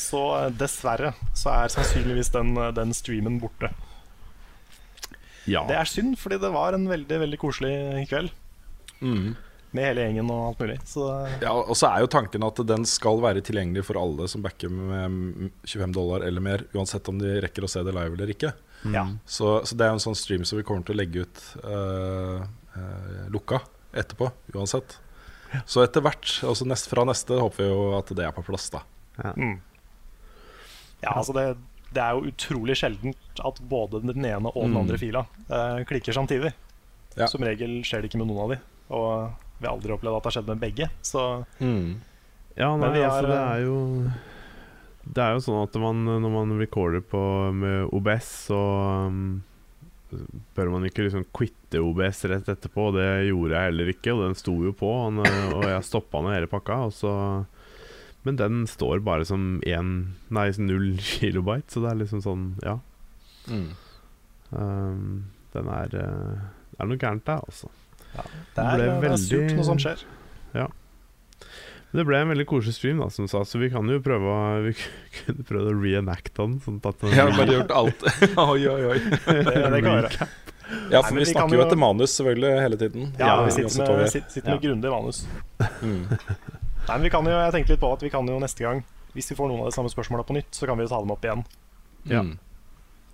Så eh, dessverre så er sannsynligvis den, eh, den streamen borte. Ja. Det er synd, fordi det var en veldig veldig koselig kveld. Med hele gjengen og alt mulig. Så Ja, Og så er jo tanken at den skal være tilgjengelig for alle som backer med 25 dollar eller mer, uansett om de rekker å se det live eller ikke. Mm. Så, så det er en sånn stream som vi kommer til å legge ut uh, uh, lukka etterpå, uansett. Så etter hvert, altså nest, fra neste, håper vi jo at det er på plass, da. ja, altså det, det er jo utrolig sjeldent at både den ene og den Mm. andre fila eh, klikker samtidig. Ja. Som regel skjer det ikke med noen av de. Og vi har aldri opplevd at det har skjedd med begge. Så Ja, nei, er, altså er, det er jo Det er jo sånn at man, når man recorder på, med OBS, så um, bør man ikke liksom quitte OBS rett etterpå. Det gjorde jeg heller ikke, og den sto jo på. Og, og jeg stoppa ned hele pakka. Og så, men den står bare som én Nei, null kilobyte, så det er liksom sånn Ja. Mm. Um, den er uh, Det er noe gærent der, altså. det er, det er surt veldig- når sånt skjer. Men det ble en veldig koselig stream, da, som sa, så vi kan jo prøve å Vi kunne prøvd å reenacte den. Sånn at den har bare gjort alt. oi, oi, oi. Det, det kan være. Ja, for Nei, vi vi snakker jo jo- etter manus selvfølgelig hele tiden. Ja, Ja, vi sitter med, sitter, sitter med Ja. grundig manus. Mm. Nei, men vi kan jo, jeg tenkte litt på at vi kan jo neste gang, hvis vi får noen av de samme spørsmåla på nytt, så kan vi jo ta dem opp igjen. Ja. Mm.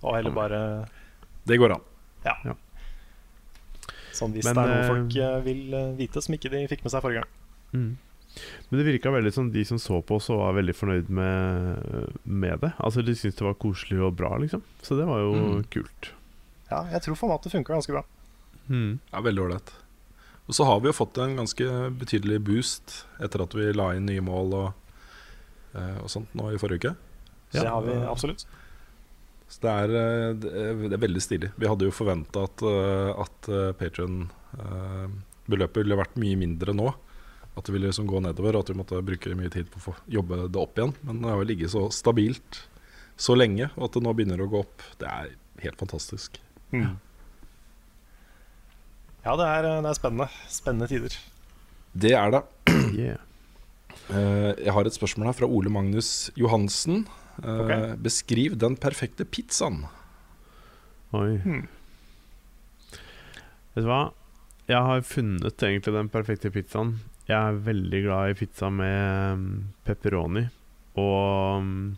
Og heller bare Det går an. Ja. Ja. Sånn hvis Men, det er noe eh, folk eh, vil eh, vite som ikke de fikk med seg forrige gang. Mm. Men det virka veldig som de som så på oss, og var veldig fornøyd med, med det. Altså De syntes det var koselig og bra, liksom. Så det var jo Mm. kult. Ja, jeg tror formatet funker ganske bra. Mm. Ja, Veldig ålreit. Og så har vi jo fått en ganske betydelig boost etter at vi la inn nye mål og, eh, og sånt nå i forrige uke. Ja. det har vi absolutt. Så det er, eh, det er, veldig stilig. Vi hadde jo forventa at, uh, at Patrion-beløpet ville vært mye mindre nå. At det ville liksom gå nedover, og at vi måtte bruke mye tid på å få jobbe det opp igjen. Men det har jo ligget så stabilt så lenge, og at det nå begynner å gå opp, det er helt fantastisk. Mm. Ja, det er, det er spennende. Spennende tider. Det er det. Yeah. Eh, jeg har et spørsmål her fra Ole Magnus Johansen. Eh, Ok. Beskriv den perfekte pizzaen. Oi. Hmm. Vet du hva? Jeg har funnet egentlig den perfekte pizzaen. Jeg er veldig glad i pizza med mm, pepperoni og mm,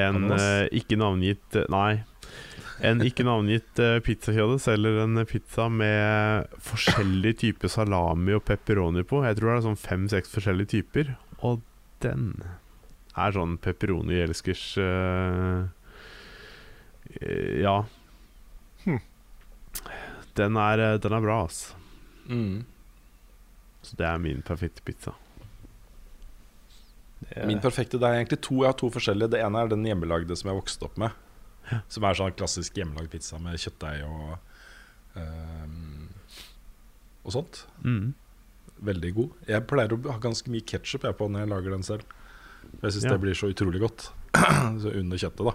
en eh, ikke navngitt Nei. En ikke navngitt uh, pizzakjede selger en pizza med forskjellig type salami og pepperoni på. Jeg tror det er sånn fem-seks forskjellige typer. Og den er sånn pepperoni-elskers uh, eh, Ja. Hm. Den er, eh, den er bra, altså. Mm. Så det er min perfekte pizza. Min perfekte, det er egentlig to, Jeg har to forskjellige. Det ene er den hjemmelagde som jeg vokste opp med. Som er sånn klassisk hjemmelagd pizza med kjøttdeig og um, Og sånt. Mm. Veldig god. Jeg pleier å ha ganske mye ketsjup på når jeg lager den selv. For Jeg syns Ja. det blir så utrolig godt. så under kjøttet, da.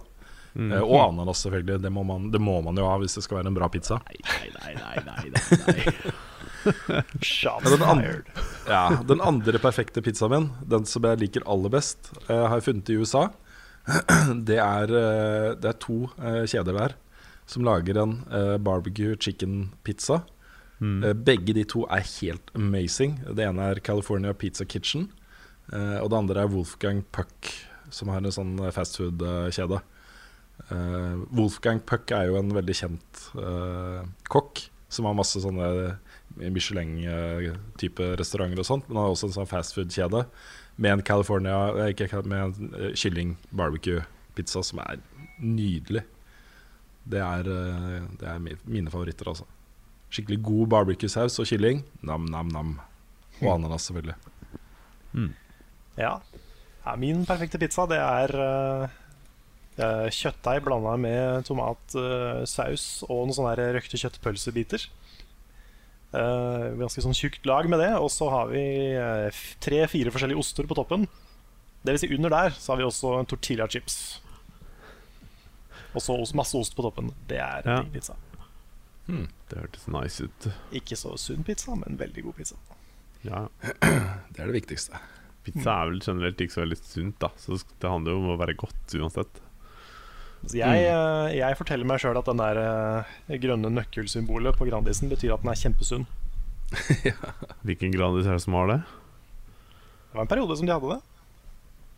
Mm. Eh, og ananas, selvfølgelig. Det må, man, det må man jo ha hvis det skal være en bra pizza. Nei, nei, nei, nei, nei, nei. Shots den andre- fired. Ja, Den andre perfekte pizzaen min, den som jeg liker aller best, eh, har jeg funnet i USA. Det er, eh, det er to eh, kjeder der som lager en eh, barbecue chicken pizza. Mm. Begge de to er helt amazing. Det ene er California Pizza Kitchen. og det andre er Wolfgang Puck, som har en sånn fastfood-kjede. Uh, Wolfgang Puck er jo en veldig kjent kokk som har masse sånne Michelin-type restauranter og sånt. Men han har også en sånn fastfood-kjede med en California eh, ikke, Med en eh, kylling barbecue-pizza som er nydelig. Det er, eh, det er mine favoritter, altså. Skikkelig god barbecue-saus og kylling. Nam-nam-nam. Og ananas, selvfølgelig. Ja. ja. Min perfekte pizza, det er uh, kjøttdeig blanda med tomatsaus og noen sånne røkte kjøttpølsebiter. Eh, ganske sånn tjukt lag med det. Og så har vi eh, f- tre-fire forskjellige oster på toppen. Det vil si under der så har vi også tortilla chips. Og så masse ost på toppen. Det er Ja. digg pizza. Det hørtes nice ut. Ikke så sunn pizza, men veldig god pizza. Ja. Det er det viktigste. Pizza er vel generelt ikke så veldig sunt, da. Så det handler jo om å være godt uansett. Så jeg, eh, jeg forteller meg sjøl at den der eh, grønne nøkkelsymbolet på Grandisen betyr at den er kjempesunn. Hvilken Grandis er det som har det? Det var en periode som de hadde det.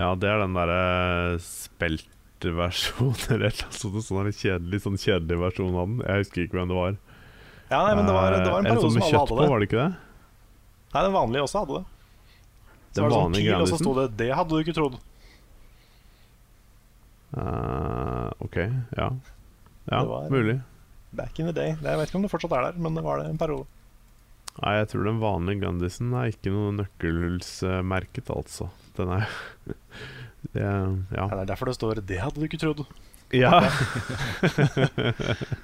Ja, det er den derre speltversjonen eller noe eller sånt. Sånn der kjedelig, sånn kjedelig versjon av den. Jeg husker ikke hvem det var. Ja, nei, men det var, det var en Eh, periode sånn som alle hadde på, var det ikke det? Nei, den vanlige også hadde det. Så Den var det sånn pil, og så sto det 'Det hadde du ikke trodd'. Eh, ok, ja. Ja, var- mulig. Back in the day. Jeg vet ikke om det fortsatt er der, men det var det en periode. Nei, jeg tror den vanlige Gandhisen er ikke noe nøkkelhullsmerket, altså. Den er det, Ja. Det er derfor det står 'Det hadde du ikke trodd'. ja.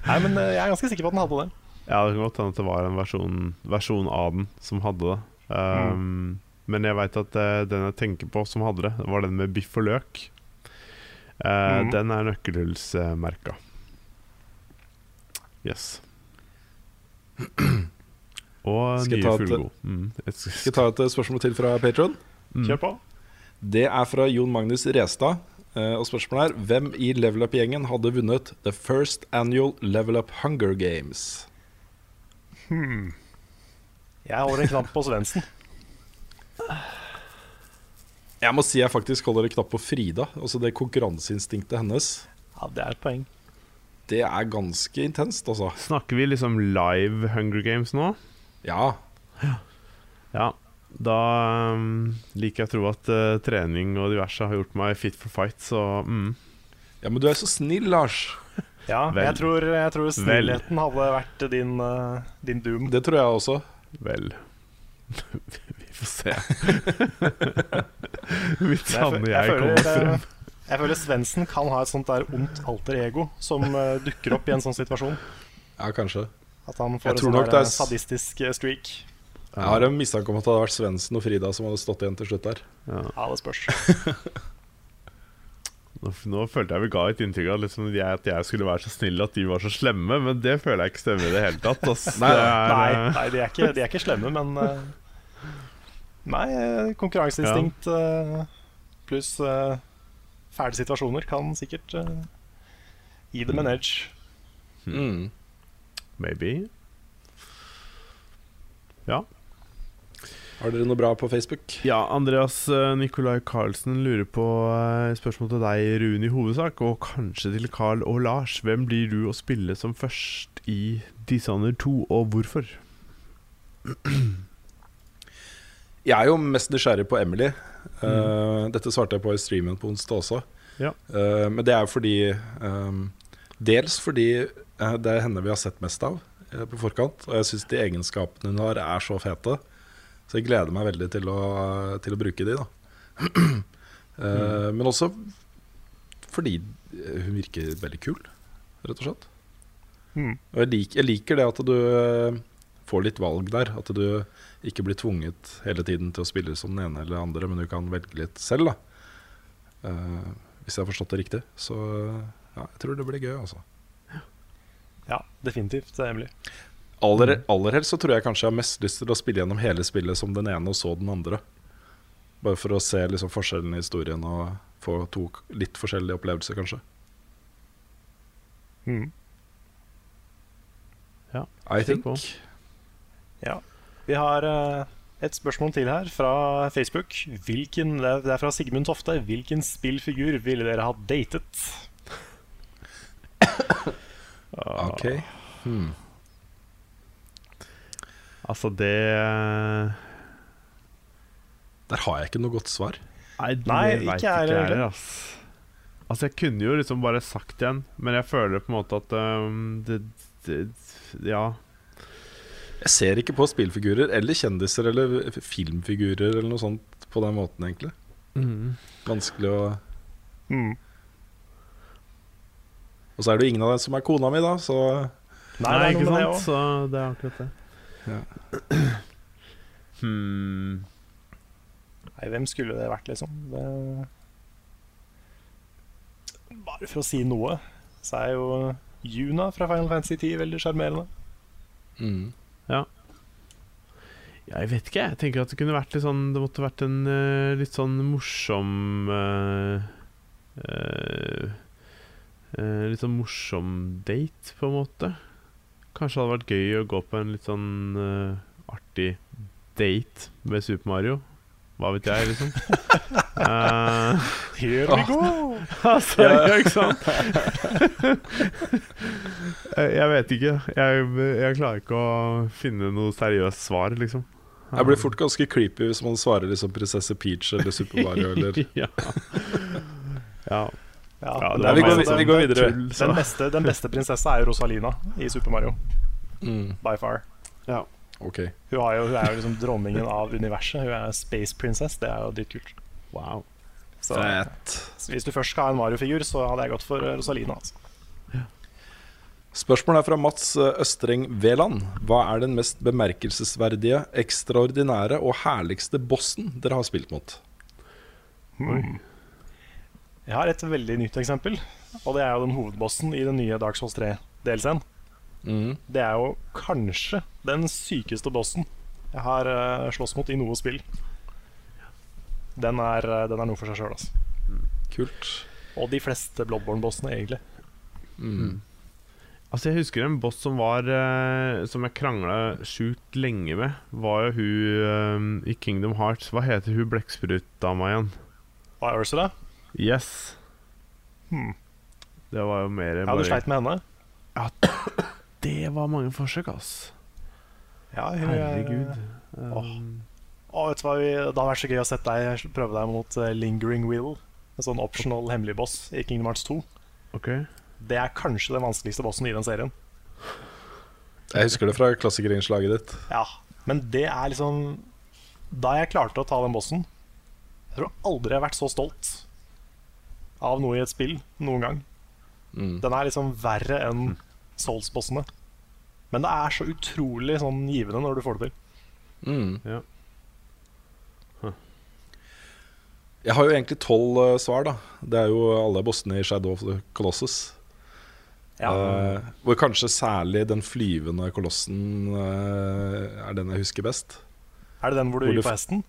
Nei, men eh, jeg er ganske sikker på at den hadde det. Ja, det kan godt hende at det var en versjon, versjon av den som hadde det. Um, Men jeg veit at eh, den jeg tenker på som hadde det, det var den med biff og løk. Eh, Mhm. Den er nøkkelhullsmerka. Yes. Og Skal nye ta fullgod. Mm. Skal jeg ta et eh, spørsmål til fra Patron? mm. Kjør på. Det er fra Jon Magnus Restad. Eh, og spørsmålet er hvem i Level Up-gjengen hadde vunnet The First Annual Level Up Hunger Games? Jeg holder en knapp på Svendsen. Jeg må si jeg faktisk holder en knapp på Frida. Altså det konkurranseinstinktet hennes. Ja, det er et poeng. Det er ganske intenst, altså. Snakker vi liksom live Hunger Games nå? Ja. Ja. Da um, liker jeg å tro at uh, trening og diverse har gjort meg fit for fight, så mm. ja, men du er så snill, Lars. Ja, Vel. jeg tror, jeg tror snillheten hadde vært din, uh, din doom. Det tror jeg også. Vel Vi får se. Hvis han og jeg, kommer frem. jeg føler Svendsen kan ha et sånt der ondt alter ego som uh, dukker opp i en sånn situasjon. Ja, kanskje. At han får en sånn er eh, sadistisk eh, streak. Jeg har en mistanke om at det hadde vært Svendsen og Frida som hadde stått igjen til slutt der. Ja, det spørs. Nå, nå følte jeg vi ga et inntrykk av liksom, jeg, at jeg skulle være så snill at de var så slemme, men det føler jeg ikke stemmer i det hele tatt. Nei, det er, Nei, nei de, er ikke, de er ikke slemme, men eh, Nei, eh, konkurranseinstinkt ja. pluss uh, fæle situasjoner kan sikkert eh, gi dem en edge. Mm. Maybe. Ja. Har dere noe bra på Facebook? Ja, Andreas Nicolai Nikolai Karlsen lurer på eh, spørsmål til deg, Rune, i hovedsak, og kanskje til Carl og Lars. Hvem blir du å spille som først i Dishonored 2, og hvorfor? Jeg er jo mest nysgjerrig på Emily. Eh, dette svarte jeg på i streamen på onsdag også. Ja. Eh, men det er jo fordi eh, Dels fordi det er henne vi har sett mest av på forkant. Og jeg syns de egenskapene hun har, er så fete. Så jeg gleder meg veldig til å, til å bruke de, da. Mm. Men også fordi hun virker veldig kul, rett og slett. Mm. Og jeg, lik, jeg liker det at du får litt valg der. At du ikke blir tvunget hele tiden til å spille som den ene eller den andre, men du kan velge litt selv. da Uh, Hvis jeg har forstått det riktig. Så ja, jeg tror det blir gøy, altså. Ja, definitivt. Emily. Aller, aller helst så tror jeg kanskje jeg har mest lyst til å spille gjennom hele spillet som den ene og så den andre. Bare for å se liksom forskjellen i historien og få to litt forskjellige opplevelser, kanskje. Mm. Ja, I think. på. Ja. Vi har eh, et spørsmål til her fra Facebook. Hvilken, det er- fra Sigmund Tofte. Hvilken spillfigur ville dere ha datet? Ok. Hmm. Altså, det Der har jeg ikke noe godt svar. Nei, Nei, ikke jeg heller. Altså. Altså, jeg kunne jo liksom bare sagt igjen, men jeg føler på en måte at um, det, det Ja. Jeg ser ikke på spillfigurer eller kjendiser eller filmfigurer eller noe sånt på den måten, egentlig. Vanskelig å Mm. Og så er det jo ingen av dem som er kona mi, da, så Nei, er ikke det sant? Så det er akkurat det. Ja. Hmm. Nei, hvem skulle det vært, liksom? Det... Bare for å si noe, så er jo Juna fra Final Fantasy 10 veldig sjarmerende. mm. Ja, jeg vet ikke. Jeg tenker at det kunne vært litt sånn Det måtte vært en uh, litt sånn morsom uh, uh, Litt sånn morsom date, på en måte. Kanskje det hadde vært gøy å gå på en litt sånn artig date med Super Mario. Hva vet jeg, liksom. uh, Here we go! altså, ja, ikke sant? jeg, jeg vet ikke. Jeg, jeg klarer ikke å finne noe seriøst svar, liksom. Jeg blir fort ganske creepy hvis man svarer liksom prinsesse Peach eller Super Mario eller ja. ja. Ja, Ja, men det vi går- vi går videre. Den beste, den beste prinsessa er jo Rosalina i Super Mario. mm. By far. Ok. Hun, har jo, hun er jo liksom dronningen av universet. Hun er Space Princess. Det er jo dritkult. Wow. Så Fett. så hvis du først skal ha en Mario-figur, så hadde jeg gått for eh, Rosalina. Altså. Spørsmålet er fra Mats eh, Østreng Veland. Hva er den mest bemerkelsesverdige, ekstraordinære og herligste bossen dere har spilt mot? Jeg har et veldig nytt eksempel, og det er jo den hovedbossen i den nye Dark Souls 3-delscenen. Mm. Det er jo kanskje den sykeste bossen jeg har uh, slåss mot i noe spill. Den er, eh, den er noe for seg sjøl, altså. Kult. Og de fleste Bloodborne-bossene, egentlig. Mm. Altså Jeg husker en boss som var uh, Som jeg krangla sjukt lenge med. Var jo hun uh, i Kingdom Hearts. Hva heter hun blekksprutdama igjen? Hva er Ursula? Yes. Hmm. Det var jo mer Ja, du sleit med henne? Det var mange forsøk, ass. Ja, hun er- Herregud. Åh. Um, Å, vet du hva, vi, Det hadde vært så gøy å sette deg prøve deg mot eh, Lingering Will. En sånn optional hemmelig boss i Kingdom Hearts 2. Okay. Det er kanskje den vanskeligste bossen i den serien. Jeg husker det fra klassikerinnslaget ditt. Ja, Men det er liksom Da jeg klarte å ta den bossen Jeg tror aldri jeg har vært så stolt av noe i et spill noen gang. Mm. Den er liksom verre enn Souls-bossene. Men det er så utrolig sånn givende når du får det til. Mm. Ja. Jeg har jo egentlig tolv eh, svar, da. Det er jo alle bossene i Shadow of the Colossus. Ja. Uh, hvor kanskje særlig den flyvende kolossen uh, er den jeg husker best. Er det den hvor du hvor gir på hesten?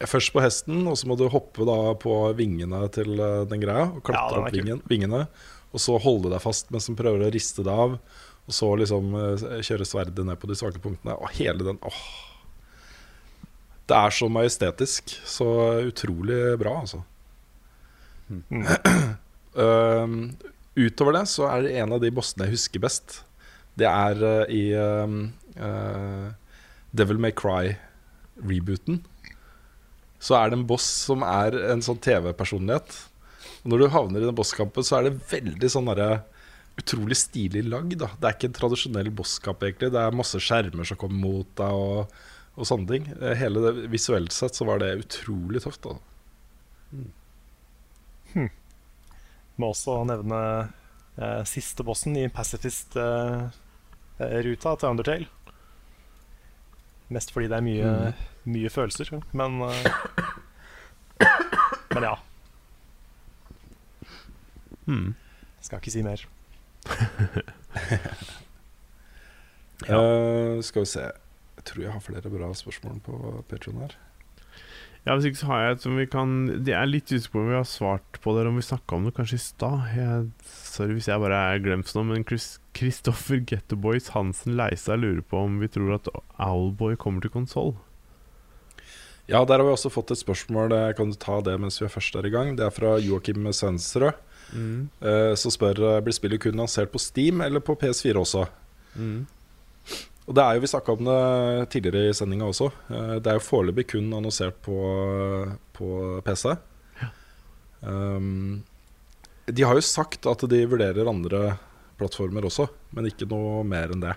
Først på hesten, og så må du hoppe da på vingene til den greia. Og klatre er opp vingen, vingene. Og så holde deg fast mens den prøver å riste deg av. Og så liksom eh, kjøre sverdet ned på de svake punktene. Og hele den åh. Det er så majestetisk. Så utrolig bra, altså. Mm. Uh, utover det så er det en av de bossene jeg husker best. Det er uh, i uh, Devil May Cry-rebooten. Så er det en boss som er en sånn TV-personlighet. Og Når du havner i den bosskampen, så er det veldig sånn derre utrolig stilig lagd. Det er ikke en tradisjonell bosskamp, egentlig. Det er masse skjermer som kommer mot deg, og, og sånne ting. Eh, Hele det, Visuelt sett så var det utrolig tøft. da. Må også nevne eh, siste bossen i Pacifist-ruta til Undertale. Mest fordi det er mye, mye følelser, men eh, Men ja. Hmm. Skal ikke si mer. Eh, skal vi se Jeg tror jeg har flere bra spørsmål på Patreon her. Ja, Hvis ikke så har jeg et som vi kan Det er litt usikker på om vi har svart på det, eller om vi snakka om det kanskje i stad. Sorry hvis jeg bare er glemt noe, men Chris- Christopher Getterboys Hansen Leisa lurer på om vi tror at Owlboy kommer til konsoll. Ja, der har vi også fått et spørsmål. Jeg kan ta det mens vi er først der i gang. Det er fra Joakim Sønsrød. Mm. eh, Som spør blir spillet kun lansert på Steam eller på PS4 også. Mm. Og det er jo Vi snakka om det tidligere i sendinga også. Eh, Det er jo foreløpig kun annonsert på, på PC. Um, de har jo sagt at de vurderer andre plattformer også, men ikke noe mer enn det.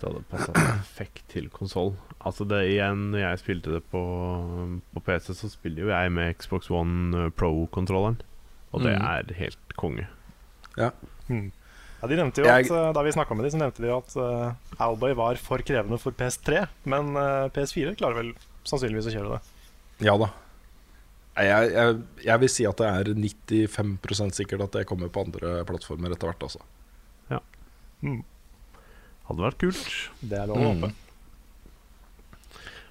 Det hadde passa perfekt til konsoll. Altså det igjen, når jeg spilte det på, på PC, så spiller jo jeg med Xbox One eh, Pro-kontrolleren. Og det Mm. er helt konge. Hmm. Ja, de nevnte jo Jeg- at, eh, Da vi snakka med dem, så nevnte de at uh, Alboy var for krevende for PS3. Men uh, PS4 klarer vel sannsynligvis å kjøre det. Ja da. Jeg, jeg, jeg vil si at det er 95% sikkert at det kommer på andre plattformer etter hvert. Altså. Hmm. Hadde vært kult. Det er lov å Mm. håpe.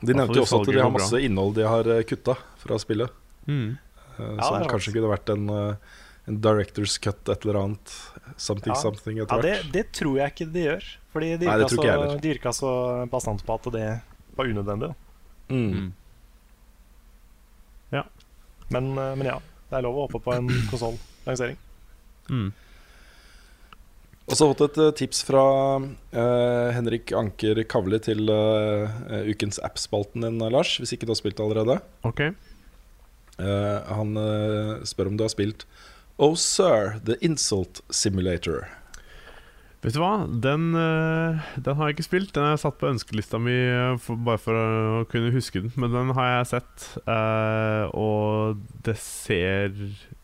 De nevnte jo også at de har masse innhold de har eh, kutta fra spillet. Mm. Eh, Ja, som det kanskje kunne vært en, eh, en director's cut, et eller annet. Something, Ja. something etter hvert hvert. det tror jeg ikke de gjør. Fordi de virka det tror ikke jeg så, de virka så bastant på at det var unødvendig. da. Mm. Ja. Men, eh, men ja, det er lov å håpe på en konsoll-lansering. Mm. Og så har jeg fått et eh, tips fra uh, Henrik Anker Kavli til eh, ukens app-spalten din, Lars. Hvis ikke du har spilt allerede. Ok. Eh, han uh, spør om du har spilt Oh Sir, The Insult Simulator. Vet du hva? Den, uh, den har jeg ikke spilt. Den har jeg satt på ønskelista mi for, bare for å kunne huske den. Men den har jeg sett, eh, og det ser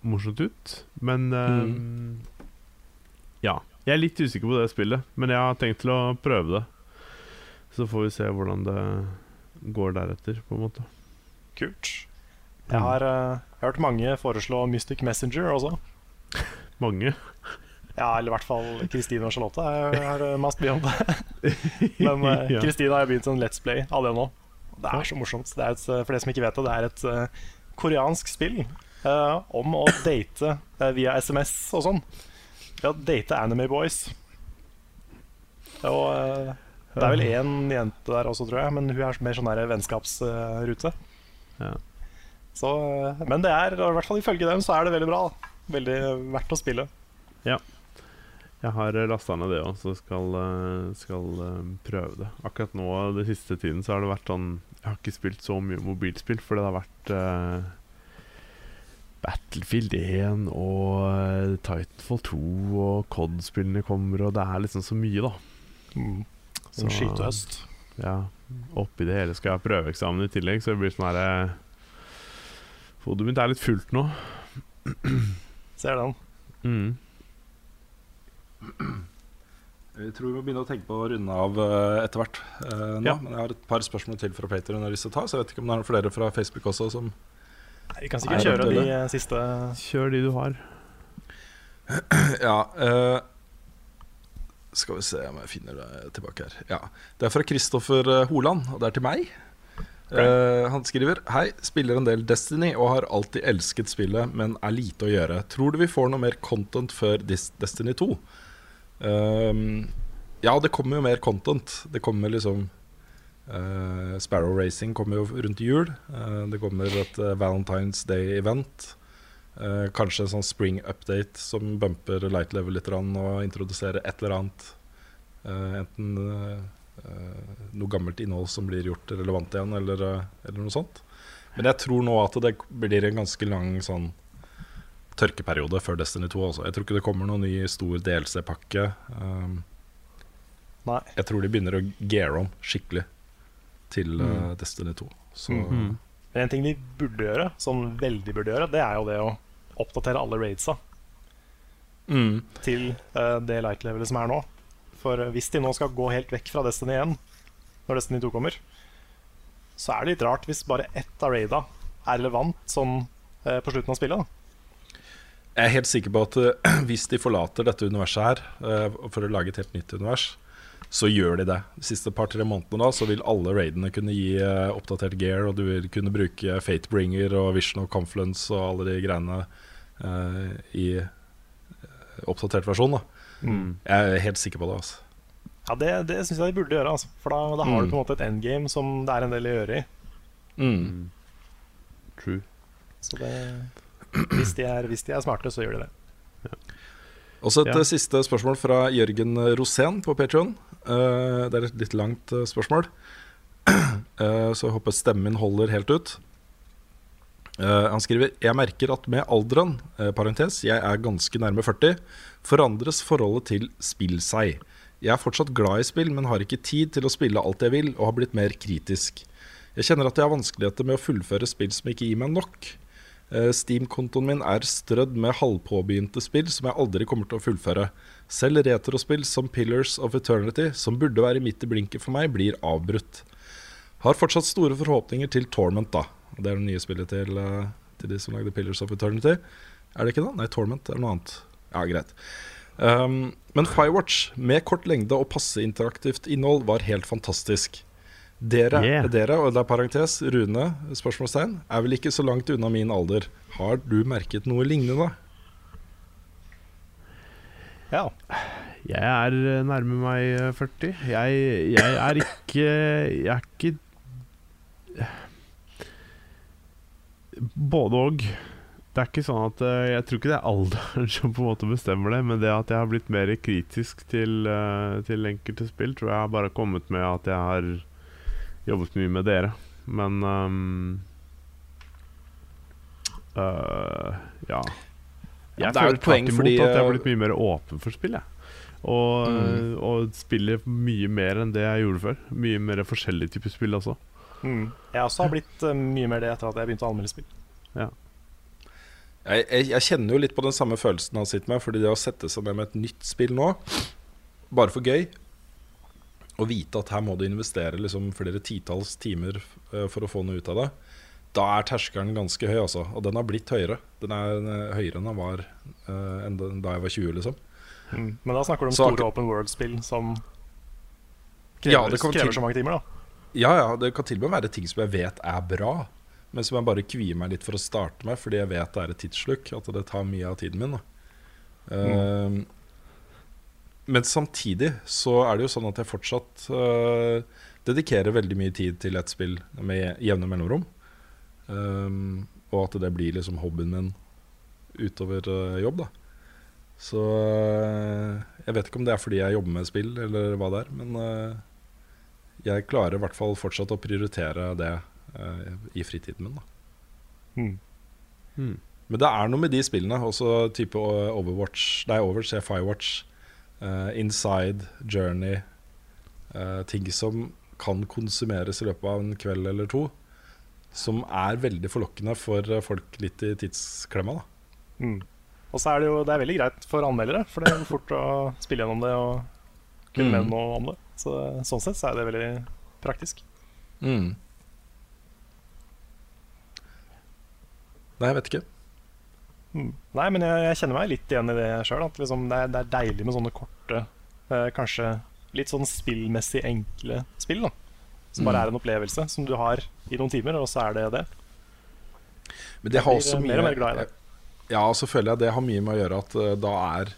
morsomt ut. Men mm. Ja. Jeg er litt usikker på det spillet, men jeg har tenkt til å prøve det. Så får vi se hvordan det går deretter, på en måte. Kult. Jeg har uh, hørt mange foreslå Mystic Messenger også. Mange. Ja, eller i hvert fall Kristine og Charlotte er, har mest mye om det. Men Kristine uh, har begynt en Let's Play av det nå. Det er så morsomt. Det er et, eh, for de som ikke vet det, det er et uh, koreansk spill eh, om å date eh, via SMS og sånn. Ved å date Anime Boys. Og eh, det er vel én jente der også, tror jeg, men hun er mer sånn vennskapsrute. Ja. Så, eh, men det er, i hvert fall ifølge dem, så er det veldig bra. da. Veldig verdt å spille. Ja. Jeg har lasta ned det òg, så skal, eh, skal eh, prøve det. Akkurat nå den siste tiden så har det vært sånn Jeg har ikke spilt så mye mobilspill, for det har vært uh, Battlefield 1 og Titanfall 2 og COD-spillene kommer, og det er liksom så mye, da. Som skithøst. Ja. Oppi det hele skal jeg ha prøveeksamen i tillegg, så det blir sånn herre Hodet mitt er litt fullt nå. Ser den. Mm. Jeg tror vi må begynne å tenke på å runde av eh, etter hvert. eh. Ja. Men jeg har et par spørsmål til fra Pater jeg har lyst til å ta, så jeg vet ikke om det er noen flere fra Facebook også som Nei, Vi kan Nei, sikkert er kjøre de eh, siste Kjør de du har. Ja. eh, skal vi se om jeg finner det tilbake her. Ja. Det er fra Kristoffer Holand, og det er til meg. Eh, han skriver Hei, spiller en del Destiny og har alltid elsket spillet, men er lite å gjøre. Tror du vi får noe mer content før Destiny 2? Ehm, ja, det kommer jo mer content. Det kommer liksom uh, Sparrow Racing kommer jo rundt jul. Eh, det kommer et Valentine's Day-event. Kanskje en sånn spring update som bumper light level litt og introduserer et eller annet. Enten noe gammelt innhold som blir gjort relevant igjen, eller, eh, eller noe sånt. Men jeg tror nå at det blir en ganske lang sånn tørkeperiode før Destiny 2. Også. Jeg tror ikke det kommer noen ny stor DLC-pakke. Um, Nei. jeg tror de begynner å geare om skikkelig til uh, Destiny 2. Så Mhm. Men en ting de burde gjøre, som veldig burde gjøre, det er jo det å oppdatere alle raidsa mm. til uh, det light-levelet som er nå. For hvis de nå skal gå helt vekk fra Destiny 1 når Destiny 2 kommer, så er det litt rart hvis bare ett av raida er relevant sånn eh, på slutten av spillet. da. Jeg er helt sikker på at uh, hvis de forlater dette universet her uh, for å lage et helt nytt univers, så gjør de det. De siste par-tre månedene da Så vil alle raidene kunne gi uh, oppdatert gear, og du vil kunne bruke Fatebringer og Vision of Confluence og alle de greiene i oppdatert versjon. da Jeg er helt sikker på det. altså Ja, Det, det syns jeg de burde gjøre, altså. for da, da har Mm. du på en måte et endgame som det er en del å gjøre i. mm. True. Så det, hvis, de er, hvis de er smarte, så gjør de det. Også et Ja. siste spørsmål fra Jørgen Rosén på Patreon det er et litt langt eh, spørsmål, Uh, så jeg håper stemmen min holder helt ut. Eh, han skriver Jeg merker at med alderen, eh, parentes, jeg er ganske nærme 40, forandres forholdet til spill seg. Jeg er fortsatt glad i spill, men har ikke tid til å spille alt jeg vil, og har blitt mer kritisk. Jeg kjenner at jeg har vanskeligheter med å fullføre spill som ikke gir meg nok. Eh, Steam-kontoen min er strødd med halvpåbegynte spill som jeg aldri kommer til å fullføre. Selv retrospill som Pillars of Eternity, som burde være midt i blinken for meg, blir avbrutt. Har fortsatt store forhåpninger til Torment, da. Det er det nye spillet til, eh, til de som lagde Pillars of Eternity. Er det ikke det? Nei, Torment er noe annet. Ja, greit. Um, men Firewatch, med kort lengde og passe interaktivt innhold, var helt fantastisk. Dere, Yeah. dere, og det er parentes, Rune, spørsmålstegn, er vel ikke så langt unna min alder. Har du merket noe lignende? Ja. Jeg er eh, nærme meg eh, 40. Jeg, jeg er ikke Jeg er ikke Både og. Det er ikke sånn at eh, Jeg tror ikke det er alderen som på en måte bestemmer det, men det at jeg har blitt mer kritisk til, eh, til enkelte spill, tror jeg har bare kommet med at jeg har jobbet mye med dere. Men um, uh, Ja. Ja, Jeg er føler tvert imot fordi, at jeg har blitt mye mer åpen for spill, jeg. Og, Mm. og spiller mye mer enn det jeg gjorde før. Mye mer forskjellige typer spill også. Mm. Jeg også har blitt eh, mye mer det etter at jeg begynte å anmelde spill. Jeg, jeg, jeg kjenner jo litt på den samme følelsen han sitter med, fordi det å sette seg ned med et nytt spill nå, bare for gøy, og vite at her må du investere liksom flere titalls timer eh, for å få noe ut av det, da er terskelen ganske høy, altså. Og den har blitt høyere. Den er høyere enn den var eh, enn da jeg var 20, liksom. Mm. Men da snakker du om Så store open world-spill som krever, ja, krever til- så mange timer, da. Ja, ja, det kan til og med være ting som jeg vet er bra. men som jeg bare kvier meg litt for å starte med, fordi jeg vet det er et tidssluk. At det tar mye av tiden min. Da. Uh, men samtidig så er det jo sånn at jeg fortsatt uh, dedikerer veldig mye tid til et spill med jevne mellomrom. Um, og at det blir liksom hobbyen min utover uh, jobb, da. Så uh, jeg vet ikke om det er fordi jeg jobber med spill, eller hva det er. Men uh, jeg klarer i hvert fall fortsatt å prioritere det i fritiden min, da. Mm. Mm. Men det er noe med de spillene, også type Overwatch Nei, Overwatch er Firewatch, Inside, Journey Ting som kan konsumeres i løpet av en kveld eller to som er veldig forlokkende for folk litt i tidsklemma. Mm. Og så er det jo det er veldig greit for anmeldere, for det er fort å spille gjennom det og kunne mm. mene noe om det. Så, sånn sett så er det veldig praktisk. Mm. Nei, jeg vet ikke. Mm. Nei, men jeg, jeg, kjenner meg litt igjen i det sjøl. Liksom det, det, er deilig med sånne korte, eh, kanskje litt sånn spillmessig enkle spill. da Som bare mm. er en opplevelse som du har i noen timer, og så er det det. Men det har også mye mer og mer glad i det. Ja, og så føler jeg det har mye med å gjøre at uh, da er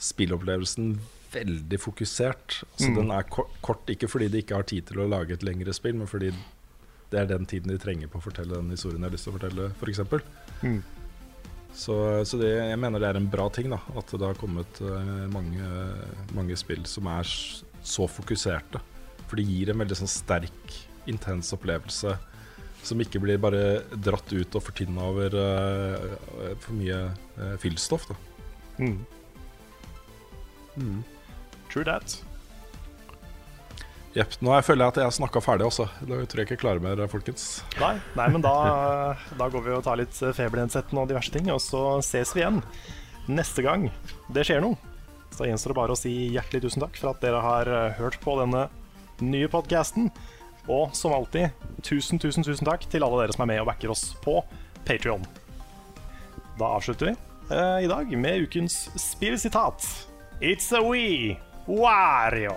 spillopplevelsen veldig fokusert. Altså mm. Den er kort, ikke fordi de ikke har tid til å lage et lengre spill, men fordi det er den tiden de trenger på å fortelle den historien jeg har lyst til å fortelle, f.eks. For mm. Så, så det, jeg mener det er en bra ting da at det har kommet uh, mange, mange spill som er så fokuserte. For det gir en veldig sånn sterk, intens opplevelse som ikke blir bare dratt ut og fortynna over uh, for mye uh, fyllstoff. Da. Mm. Mm. True that. Jepp. Nå føler jeg at jeg har snakka ferdig også. Da tror jeg ikke jeg klarer mer, folkens. Nei, nei men da, da, går vi og tar litt febernedsettende og diverse ting, og så ses vi igjen neste gang det skjer noe. Så gjenstår det bare å si hjertelig tusen takk for at dere har hørt på denne nye podkasten. Og som alltid, tusen, tusen, tusen takk til alle dere som er med og backer oss på Patrion. Da avslutter vi eh, i dag med ukens spillsitat. It's a we, Wario.